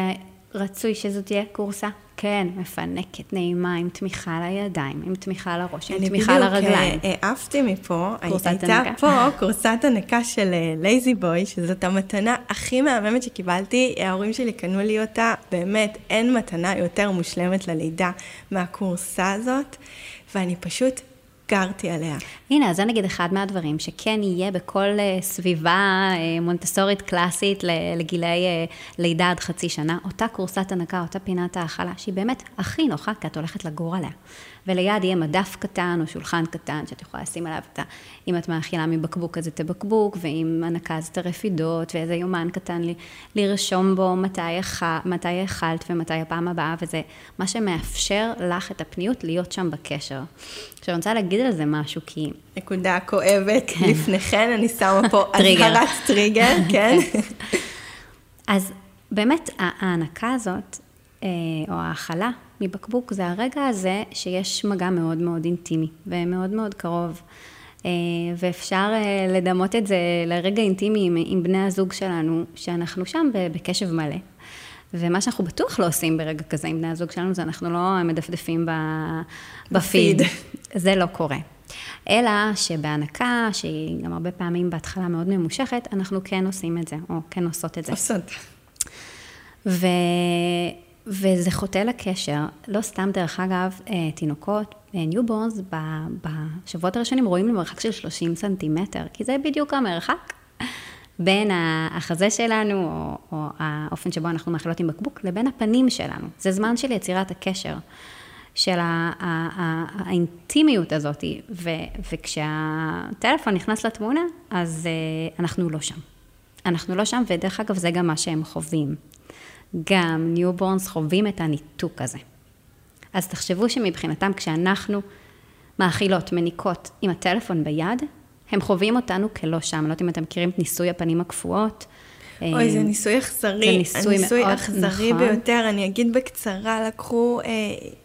ורצוי שזו תהיה קורסה, כן, מפנקת, נעימה, עם תמיכה לידיים, עם תמיכה לראש, עם אני תמיכה לרגליים. בדיוק אה, העפתי מפה, הייתה. פה קורסת הנקה של לייזי בוי, שזאת המתנה הכי מהממת שקיבלתי, ההורים שלי קנו לי אותה, באמת, אין מתנה יותר מושלמת ללידה מהקורסה הזאת, ואני פשוט גרתי עליה. הנה, אז זה נגיד אחד מהדברים שכן יהיה בכל אה, סביבה אה, מונטסורית קלאסית לגילאי אה, לידה עד חצי שנה, אותה קורסת הנקה, אותה פינת האכלה, שהיא באמת הכי נוחה, כי את הולכת לגור עליה. וליד יהיה מדף קטן או שולחן קטן שאת יכולה לשים עליו את ה... אם את מאכילה מבקבוק אז את הבקבוק, ואם הנקה אז את הרפידות, ואיזה יומן קטן לי, לרשום בו מתי, אכ... מתי אכלת ומתי הפעם הבאה, וזה מה שמאפשר לך את הפניות להיות שם בקשר. עכשיו, אני רוצה להגיד על זה משהו, כי נקודה כואבת לפניכן, אני שמה פה. אזהרת טריגר, כן? אז באמת, ה- ההענקה הזאת, אה, או ההאכלה מבקבוק, זה הרגע הזה שיש מגע מאוד מאוד אינטימי ומאוד מאוד קרוב. אה, ואפשר אה, לדמות את זה לרגע אינטימי עם, עם בני הזוג שלנו, שאנחנו שם בקשב מלא. ומה שאנחנו בטוח לא עושים ברגע כזה עם בני הזוג שלנו, זה אנחנו לא מדפדפים ב, בפיד. זה לא קורה. אלא שבהנקה, שהיא גם הרבה פעמים בהתחלה מאוד ממושכת, אנחנו כן עושים את זה, או כן עושות את זה. עושות. ו... וזה חוטא לקשר. לא סתם, דרך אגב, אה, תינוקות, newborns, בשבועות הראשונים רואים למרחק של 30 סנטימטר, כי זה בדיוק המרחק בין החזה שלנו, או, או האופן שבו אנחנו מאכילות עם בקבוק, לבין הפנים שלנו. זה זמן של יצירת הקשר. של האינטימיות הזאת, ו- וכשהטלפון נכנס לתמונה, אז uh, אנחנו לא שם. אנחנו לא שם, ודרך אגב, זה גם מה שהם חווים. גם newborns חווים את הניתוק הזה. אז תחשבו שמבחינתם, כשאנחנו מאכילות, מניקות עם הטלפון ביד, הם חווים אותנו כלא שם. אני לא יודעת אם אתם מכירים את ניסוי הפנים הקפואות. אוי, זה אה, ניסוי אכזרי. זה ניסוי הניסוי מאוד אכזרי נכון. ביותר. אני אגיד בקצרה, לקחו אה,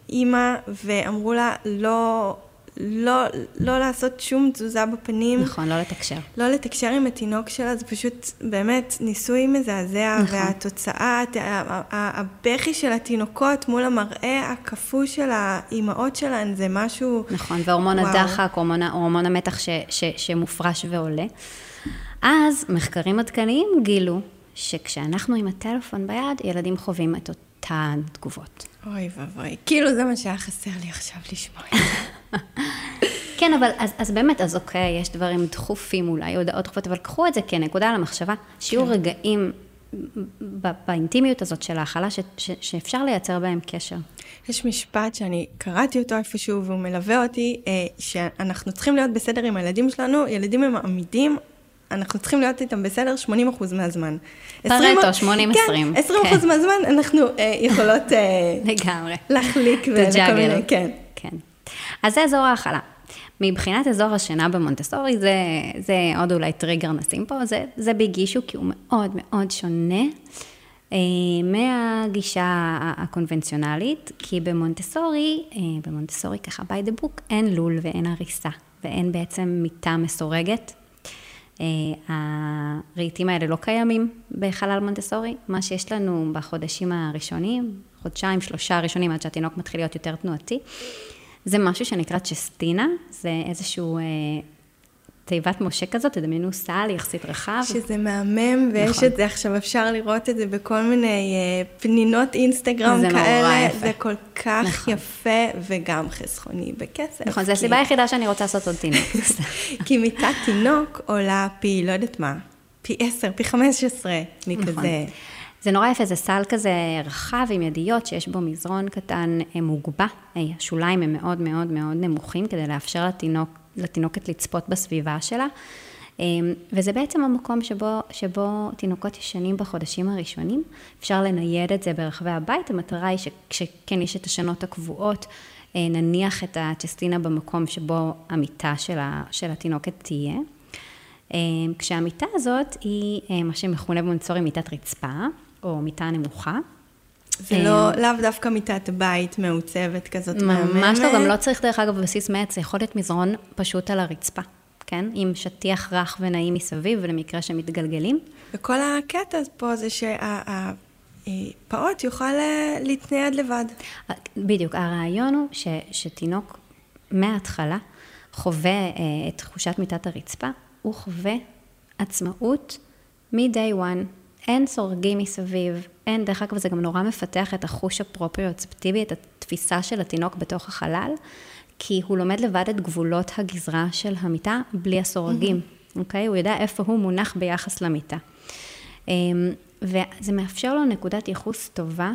אימא ואמרו לה לא, לא, לא לעשות שום תזוזה בפנים. נכון, לא לתקשר. לא לתקשר עם התינוק שלה, זה פשוט באמת ניסוי מזעזע, נכון. והתוצאה, הבכי של התינוקות מול המראה הקפוא של האימהות שלהן, זה משהו... נכון, והורמון וואו. הדחק, הורמון, הורמון המתח ש, ש, שמופרש ועולה. אז מחקרים עדכניים גילו שכשאנחנו עם הטלפון ביד, ילדים חווים את אותן תגובות. אוי ואבוי, כאילו זה מה שהיה חסר לי עכשיו לשמוע. כן, אבל אז, אז באמת, אז אוקיי, יש דברים דחופים אולי, הודעות דחופות, אבל קחו את זה כנקודה למחשבה, שיהיו כן. רגעים באינטימיות הזאת של ההכלה, ש, ש, שאפשר לייצר בהם קשר. יש משפט שאני קראתי אותו איפשהו והוא מלווה אותי, אה, שאנחנו צריכים להיות בסדר עם הילדים שלנו, ילדים הם עמידים, אנחנו צריכים להיות איתם בסדר 80% מהזמן. פרטו, 80-20. 80-20. כן, 20% כן. מהזמן אנחנו אה, יכולות אה, לגמרי. להחליק ולכל. מיני, כן. אז זה אזור ההכלה. מבחינת אזור השינה במונטסורי, זה, זה עוד אולי טריגר נשים פה, זה, זה ביג אישו, כי הוא מאוד מאוד שונה אה, מהגישה הקונבנציונלית, כי במונטסורי, אה, במונטסורי ככה by the book, אין לול ואין הריסה, ואין בעצם מיטה מסורגת. אה, הרהיטים האלה לא קיימים בחלל מונטסורי. מה שיש לנו בחודשים הראשונים, חודשיים, שלושה הראשונים, עד שהתינוק מתחיל להיות יותר תנועתי, זה משהו שנקרא צ'סטינה, זה איזשהו אה, תיבת משה כזאת, תדמיינו סל יחסית רחב. שזה מהמם, ויש נכון. את זה עכשיו, אפשר לראות את זה בכל מיני אה, פנינות אינסטגרם זה נורא כאלה. יפה. זה כל כך נכון. יפה וגם חסכוני בכסף. נכון, זו כי- הסיבה היחידה שאני רוצה לעשות עוד תינוק. כי מיטת תינוק עולה פי, לא יודעת מה, פי 10, פי 15 מכזה. נכון. זה נורא יפה, זה סל כזה רחב עם ידיות, שיש בו מזרון קטן אה, מוגבע. אה, השוליים הם מאוד מאוד מאוד נמוכים, כדי לאפשר לתינוק, לתינוקת לצפות בסביבה שלה. אה, וזה בעצם המקום שבו, שבו תינוקות ישנים בחודשים הראשונים. אפשר לנייד את זה ברחבי הבית, המטרה היא שכשכן יש את השנות הקבועות, נניח את הצ'סטינה במקום שבו המיטה של, ה, של התינוקת תהיה. כשהמיטה הזאת היא מה שמכונה במונצורי מיטת רצפה, או מיטה נמוכה. זה לא, לאו דווקא מיטת בית מעוצבת כזאת מהממת. ממש לא, גם לא צריך דרך אגב בבסיס מעץ, זה יכול להיות מזרון פשוט על הרצפה, כן? עם שטיח רך ונעים מסביב, ולמקרה שמתגלגלים. וכל הקטע פה זה שהפעוט יוכל אה, להתנייד לבד. בדיוק, הרעיון הוא ש, שתינוק מההתחלה חווה אה, את תחושת מיטת הרצפה, הוא חווה עצמאות מ-day one. אין סורגים מסביב, אין, דרך אגב, זה גם נורא מפתח את החוש הפרופריוצפטיבי, את התפיסה של התינוק בתוך החלל, כי הוא לומד לבד את גבולות הגזרה של המיטה בלי הסורגים, אוקיי? הוא יודע איפה הוא מונח ביחס למיטה. אמ, וזה מאפשר לו נקודת ייחוס טובה,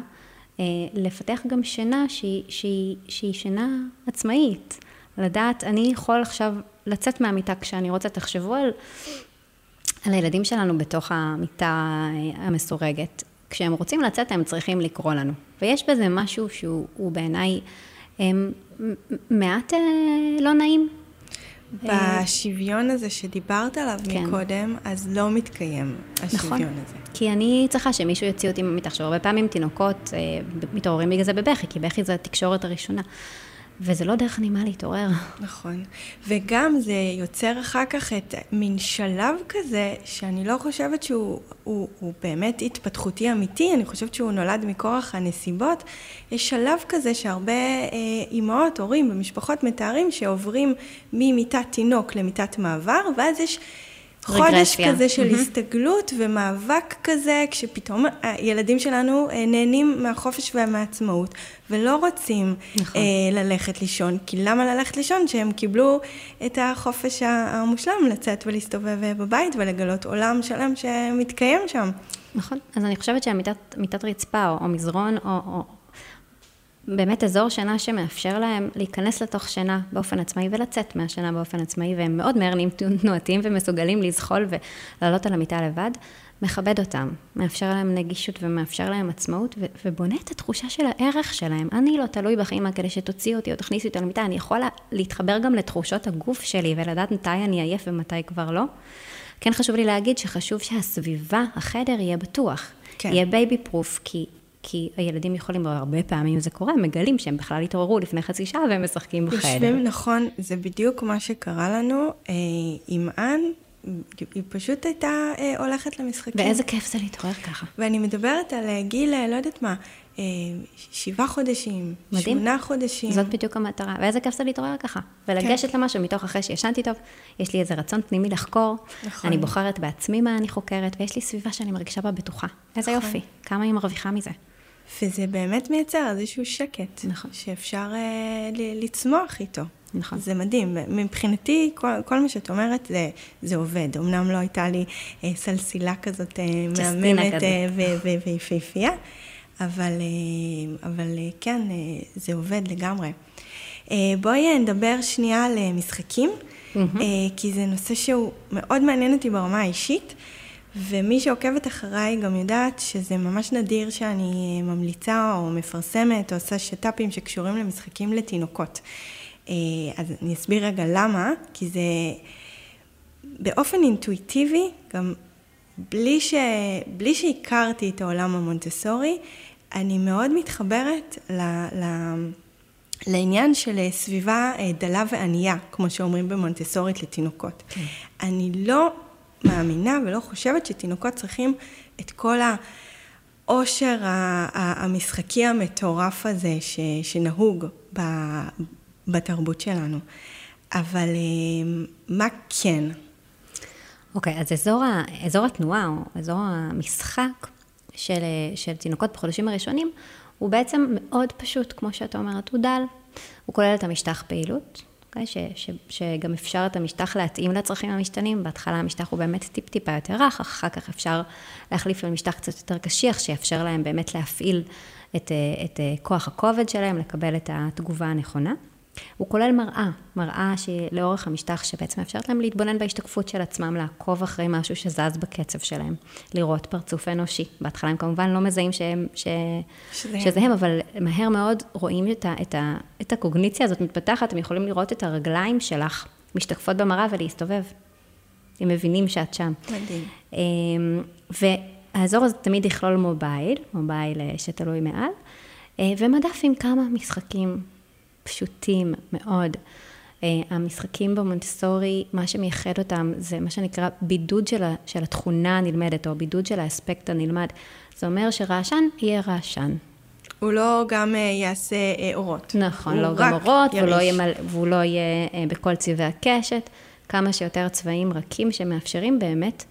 אה, לפתח גם שינה שהיא, שהיא, שהיא שינה עצמאית. לדעת, אני יכול עכשיו לצאת מהמיטה כשאני רוצה, תחשבו על, על הילדים שלנו בתוך המיטה אה, המסורגת. כשהם רוצים לצאת, הם צריכים לקרוא לנו. ויש בזה משהו שהוא הוא בעיניי מעט אה, לא נעים. בשוויון הזה שדיברת עליו כן. מקודם, אז לא מתקיים השוויון נכון. הזה. כי אני צריכה שמישהו יוציא אותי. עכשיו, הרבה פעמים תינוקות אה, מתעוררים בגלל זה בבכי, כי בכי זה התקשורת הראשונה. וזה לא דרך נעימה להתעורר. נכון. וגם זה יוצר אחר כך את מין שלב כזה, שאני לא חושבת שהוא הוא, הוא באמת התפתחותי אמיתי, אני חושבת שהוא נולד מכורח הנסיבות. יש שלב כזה שהרבה אה, אימהות, הורים במשפחות מתארים שעוברים ממיטת תינוק למיטת מעבר, ואז יש... חודש. כזה של מהמם. הסתגלות ומאבק כזה, כשפתאום הילדים שלנו אה, נהנים מהחופש ומהעצמאות, ולא רוצים נכון. אה, ללכת לישון. כי למה ללכת לישון? שהם קיבלו את החופש המושלם לצאת ולהסתובב אה, בבית ולגלות עולם שלם שמתקיים שם. נכון. אז אני חושבת שהמיטת מיטת רצפה, או, או מזרון, או, או באמת אזור שינה שמאפשר להם להיכנס לתוך שינה באופן עצמאי ולצאת מהשינה באופן עצמאי, והם מאוד מהר נהיים תנועתיים ומסוגלים לזחול ולעלות על המיטה לבד, מכבד אותם, מאפשר להם נגישות ומאפשר להם עצמאות, ו- ובונה את התחושה של הערך שלהם. אני לא תלוי בך, אימא, כדי שתוציאי אותי או תכניסי אותי למיטה, אני יכולה להתחבר גם לתחושות הגוף שלי ולדעת מתי אני עייף ומתי כבר לא. כן חשוב לי להגיד שחשוב שהסביבה, החדר, יהיה בטוח. כן. יהיה baby proof, כי, כי הילדים יכולים, הרבה פעמים זה קורה, מגלים שהם בכלל התעוררו לפני חצי שעה והם משחקים בחדר. יושבים, נכון, זה בדיוק מה שקרה לנו אה, עם אן, היא פשוט הייתה אה, הולכת למשחקים. ואיזה כיף זה להתעורר ככה. ואני מדברת על אה, גיל, אה, לא יודעת מה, אה, שבעה חודשים, מדהים. שמונה חודשים. זאת בדיוק המטרה, ואיזה כיף זה להתעורר ככה. ולגשת למשהו מתוך אחרי שישנתי טוב, יש לי איזה רצון פנימי לחקור, נכון. אני בוחרת בעצמי מה אני חוקרת, ויש לי סביבה שאני מרגישה בה בטוחה. איזה נכון. יופי, כמה היא מרוויחה מזה. וזה באמת מייצר איזשהו שקט. נכון. שאפשר אה, ל- לצמוח איתו. נכון. זה מדהים. מבחינתי, כל, כל מה שאת אומרת, זה, זה עובד. אמנם לא הייתה לי אה, סלסילה כזאת אה, מהממת. אה, ויפהפייה, אבל, אה, אבל אה, כן, אה, זה עובד לגמרי. אה, בואי אה, נדבר שנייה על אה, משחקים, אה, כי זה נושא שהוא מאוד מעניין אותי ברמה האישית. ומי שעוקבת אחריי גם יודעת שזה ממש נדיר שאני ממליצה או מפרסמת או עושה שת"פים שקשורים למשחקים לתינוקות. אה, אז אני אסביר רגע למה, כי זה באופן אינטואיטיבי, גם בלי, ש... בלי שהכרתי את העולם המונטסורי, אני מאוד מתחברת ל... ל... לעניין של אה, סביבה אה, דלה וענייה, כמו שאומרים במונטסורית לתינוקות. אני לא מאמינה ולא חושבת שתינוקות צריכים את כל העושר המשחקי המטורף הזה ש, שנהוג ב, בתרבות שלנו. אבל אה, מה כן? אוקיי, אז אזור, אזור התנועה, או אזור המשחק של, של תינוקות בחודשים הראשונים, הוא בעצם מאוד פשוט, כמו שאתה אומרת, הוא דל. הוא כולל את המשטח פעילות? ש, ש, שגם אפשר את המשטח להתאים לצרכים המשתנים. בהתחלה המשטח הוא באמת טיפ-טיפה יותר רך, אחר כך אפשר להחליף למשטח קצת יותר קשיח, שיאפשר להם באמת להפעיל את, אה, את אה, כוח הכובד שלהם, לקבל את התגובה הנכונה. הוא כולל מראה, מראה שהיא לאורך המשטח, שבעצם מאפשרת להם להתבונן בהשתקפות של עצמם, לעקוב אחרי משהו שזז בקצב שלהם, לראות פרצוף אנושי. בהתחלה הם כמובן לא מזהים שהם, ש... שזה הם. שזה הם, אבל מהר מאוד רואים את, ה... את, ה... את הקוגניציה הזאת מתפתחת, הם יכולים לראות את הרגליים שלך משתקפות במראה ולהסתובב. הם מבינים שאת שם. מדהים. אמ, והאזור הזה תמיד יכלול מובייל, מובייל אה, שתלוי מעל, אה, ומדף עם כמה משחקים פשוטים מאוד. אה, המשחקים במונטסורי, מה שמייחד אותם זה מה שנקרא בידוד של, ה, של התכונה הנלמדת, או בידוד של האספקט הנלמד. זה אומר שרעשן יהיה רעשן. הוא לא גם אה, יעשה אה, אורות. נכון, לא גם אורות, והוא לא, ירעיש. יהיה מל... והוא לא יהיה בכל צבעי הקשת, כמה שיותר צבעים רכים שמאפשרים באמת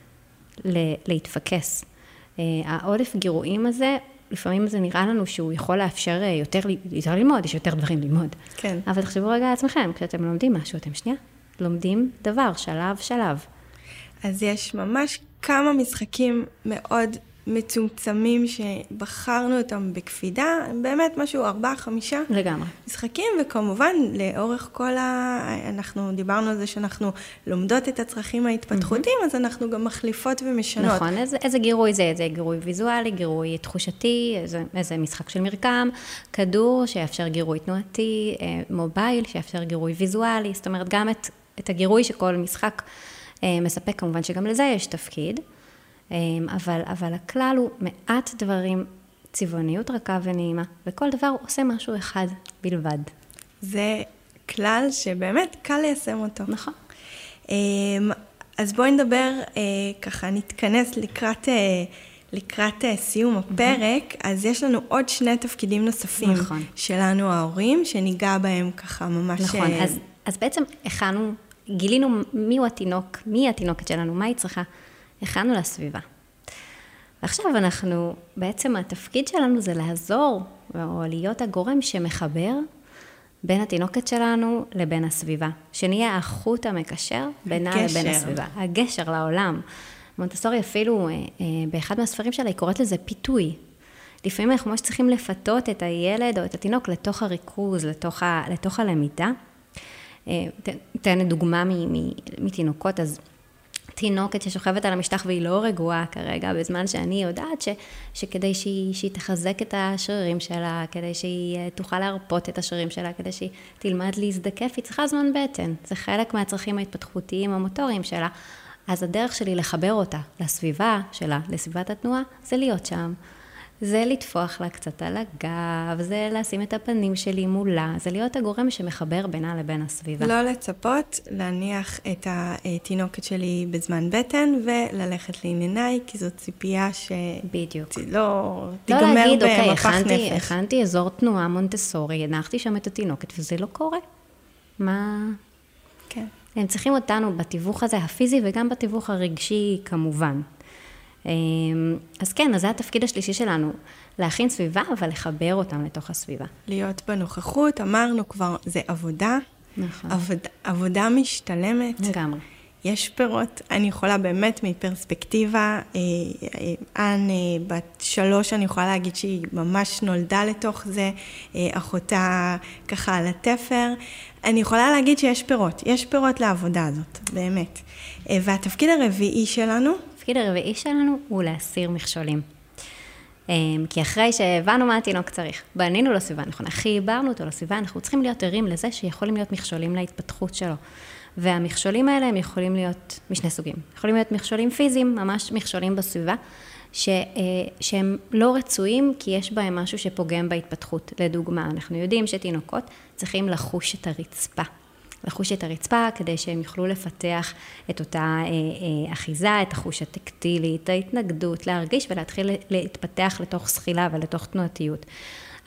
להתפקס. העודף גירויים הזה, לפעמים זה נראה לנו שהוא יכול לאפשר אה, יותר, יותר ללמוד, יש יותר דברים ללמוד. כן. אבל תחשבו רגע על עצמכם, כשאתם לומדים משהו, אתם שנייה, לומדים דבר, שלב, שלב. אז יש ממש כמה משחקים מאוד מצומצמים שבחרנו אותם בקפידה, באמת משהו ארבעה, חמישה לגמרי. משחקים, וכמובן לאורך כל ה... אנחנו דיברנו על זה שאנחנו לומדות את הצרכים ההתפתחותיים, אז אנחנו גם מחליפות ומשנות. נכון, איזה, איזה גירוי זה? זה גירוי ויזואלי, גירוי תחושתי, איזה, איזה משחק של מרקם, כדור שיאפשר גירוי תנועתי, אה, מובייל שיאפשר גירוי ויזואלי, זאת אומרת גם את, את הגירוי שכל משחק אה, מספק, כמובן שגם לזה יש תפקיד, אבל, אבל הכלל הוא מעט דברים, צבעוניות רכה ונעימה, וכל דבר עושה משהו אחד בלבד. זה כלל שבאמת קל ליישם אותו. נכון. אמ, אז בואי נדבר, אה, ככה נתכנס לקראת, אה, לקראת אה, סיום הפרק, אז יש לנו עוד שני תפקידים נוספים נכון. שלנו ההורים, שניגע בהם ככה ממש... נכון, אה, אז, אז בעצם הכנו, גילינו מיהו התינוק, מי התינוקת שלנו, מה היא צריכה, הכנו לה סביבה. ועכשיו אנחנו, בעצם התפקיד שלנו זה לעזור, או להיות הגורם שמחבר בין התינוקת שלנו לבין הסביבה. שנהיה החוט המקשר בינה הגשר. לבין הסביבה. הגשר לעולם. מונטסורי אפילו, אה, אה, באחד מהספרים שלה, היא קוראת לזה פיתוי. לפעמים אנחנו ממש צריכים לפתות את הילד או את התינוק לתוך הריכוז, לתוך, ה, לתוך הלמידה. אה, אתן דוגמה מ- מ- מתינוקות, אז תינוקת ששוכבת על המשטח והיא לא רגועה כרגע, בזמן שאני יודעת ש, שכדי שהיא, שהיא תחזק את השרירים שלה, כדי שהיא אה, תוכל להרפות את השרירים שלה, כדי שהיא תלמד להזדקף, היא צריכה זמן בטן. זה חלק מהצרכים ההתפתחותיים המוטוריים שלה. אז הדרך שלי לחבר אותה לסביבה שלה, לסביבת התנועה, זה להיות שם. זה לטפוח לה קצת על הגב, זה לשים את הפנים שלי מולה, זה להיות הגורם שמחבר בינה לבין הסביבה. לא לצפות להניח את התינוקת שלי בזמן בטן וללכת לענייניי, כי זאת ציפייה בדיוק. שלא לא תיגמר להגיד, אוקיי, הכנתי. הכנתי אזור תנועה מונטסורי, הנחתי שם את התינוקת, וזה לא קורה. מה... כן. הם צריכים אותנו בתיווך הזה, הפיזי, וגם בתיווך הרגשי, כמובן. אמ, אז כן, אז זה התפקיד השלישי שלנו, להכין סביבה, אבל לחבר אותם לתוך הסביבה. להיות בנוכחות, אמרנו כבר, זה עבודה, נכון. עבוד, עבודה משתלמת. לגמרי. יש פירות. אני יכולה באמת מפרספקטיבה, אה, אה, אן אה, בת שלוש, אני יכולה להגיד שהיא ממש נולדה לתוך זה, אה, אחותה ככה על התפר. אני יכולה להגיד שיש פירות, יש פירות לעבודה הזאת, באמת. אה, והתפקיד הרביעי שלנו, התפקיד הרביעי שלנו הוא להסיר מכשולים. אמ, כי אחרי שהבנו מה התינוק צריך, בנינו לו סביבה נכונה, חיברנו אותו לסביבה, אנחנו צריכים להיות ערים לזה שיכולים להיות מכשולים להתפתחות שלו. והמכשולים האלה הם יכולים להיות משני סוגים. יכולים להיות מכשולים פיזיים, ממש מכשולים בסביבה, ש, אה, שהם לא רצויים כי יש בהם משהו שפוגם בהתפתחות. לדוגמה, אנחנו יודעים שתינוקות צריכים לחוש את הרצפה. לחוש את הרצפה כדי שהם יוכלו לפתח את אותה אה, אה, אחיזה, את החוש הטקטילי, את ההתנגדות, להרגיש ולהתחיל להתפתח לתוך זחילה ולתוך תנועתיות.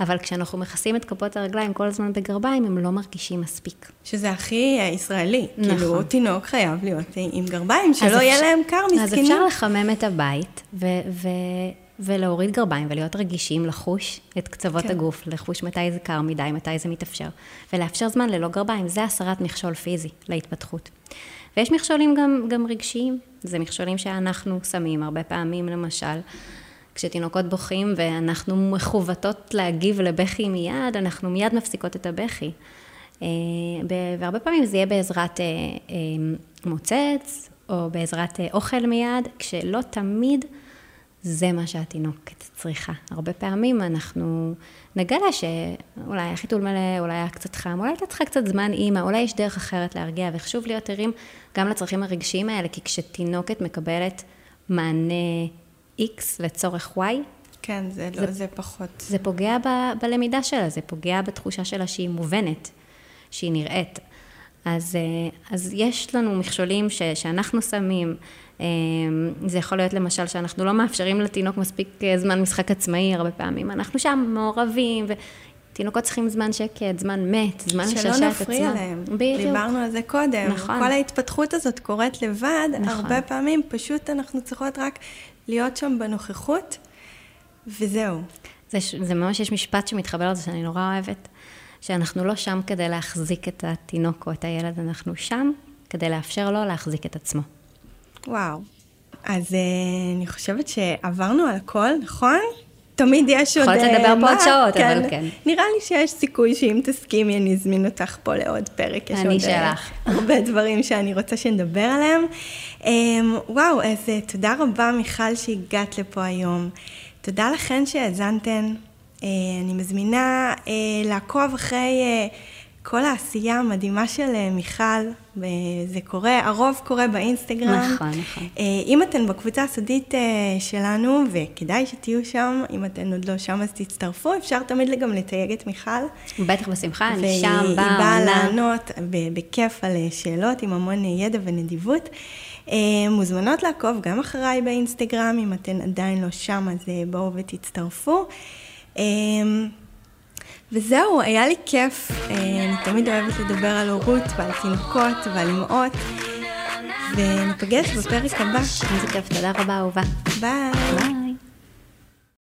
אבל כשאנחנו מכסים את כפות הרגליים כל הזמן בגרביים, הם לא מרגישים מספיק. שזה הכי ישראלי. נכון. כאילו, תינוק חייב להיות עם גרביים, שלא אז יהיה אפשר- להם קר, אז מסכנים. אפשר לחמם את הבית ו- ו- ולהוריד גרביים ולהיות רגישים לחוש את קצוות כן. הגוף, לחוש מתי זה קר מדי, מתי זה מתאפשר, ולאפשר זמן ללא גרביים, זה הסרת מכשול פיזי להתפתחות. ויש מכשולים גם, גם רגשיים, זה מכשולים שאנחנו שמים הרבה פעמים, למשל, כשתינוקות בוכים ואנחנו מכוותות להגיב לבכי מיד, אנחנו מיד מפסיקות את הבכי. אה, והרבה פעמים זה יהיה בעזרת אה, אה, מוצץ, או בעזרת אוכל מיד, כשלא תמיד זה מה שהתינוקת צריכה. הרבה פעמים אנחנו נגלה שאולי היה חיתול מלא, אולי היה קצת חם, אולי הייתה צריכה קצת זמן אימא, אולי יש דרך אחרת להרגיע, וחשוב להיות ערים גם לצרכים הרגשיים האלה, כי כשתינוקת מקבלת מענה X לצורך Y, כן, זה, לא, זה פחות. זה פוגע ב, בלמידה שלה, זה פוגע בתחושה שלה שהיא מובנת, שהיא נראית. אז, אה, אז יש לנו מכשולים ש, שאנחנו שמים, זה יכול להיות למשל שאנחנו לא מאפשרים לתינוק מספיק אה, זמן משחק עצמאי הרבה פעמים, אנחנו שם מעורבים, ותינוקות צריכים זמן שקט, זמן מת, זמן לשעשע את שלא עצמם. נפריע להם. בדיוק. דיברנו על זה קודם. נכון. כל ההתפתחות הזאת קורית לבד, נכון. הרבה פעמים פשוט אנחנו צריכות רק להיות שם בנוכחות, וזהו. זה, זה ממש, יש משפט שמתחבר לזה שאני נורא אוהבת, שאנחנו לא שם כדי להחזיק את התינוק או את הילד, אנחנו שם כדי לאפשר לו להחזיק את עצמו. וואו. אז אה, אני חושבת שעברנו על הכל, נכון? תמיד יש עוד... יכולת אה, לדבר פה? עוד שעות, אבל כן. נראה לי שיש סיכוי שאם תסכימי, אני אזמין אותך פה לעוד פרק. יש אני אה, שלך. הרבה דברים שאני רוצה שנדבר עליהם. אמ, וואו, אז אה, תודה רבה, מיכל, שהגעת לפה היום. תודה לכן שהאזנתן. אה, אני מזמינה אה, לעקוב אחרי אה, כל העשייה המדהימה של אה, מיכל. אה, זה קורה, הרוב קורה באינסטגרם. נכון, נכון. אה, אם אתן בקבוצה הסודית שלנו, וכדאי שתהיו שם, אם אתן עוד לא שם אז תצטרפו, אפשר תמיד גם לתייג את מיכל. בטח בשמחה, אני והיא- שם, באה, באה עונה. לענות בכיף על שאלות עם המון ידע ונדיבות. מוזמנות לעקוב גם אחריי באינסטגרם, אם אתן עדיין לא שם אז בואו ותצטרפו. וזהו, היה לי כיף. אה, אני תמיד אוהבת לדבר על הורות ועל תינוקות ועל אמהות. וניפגש בפרק הבא. איזה כיף, תודה רבה, אהובה. ביי. ביי.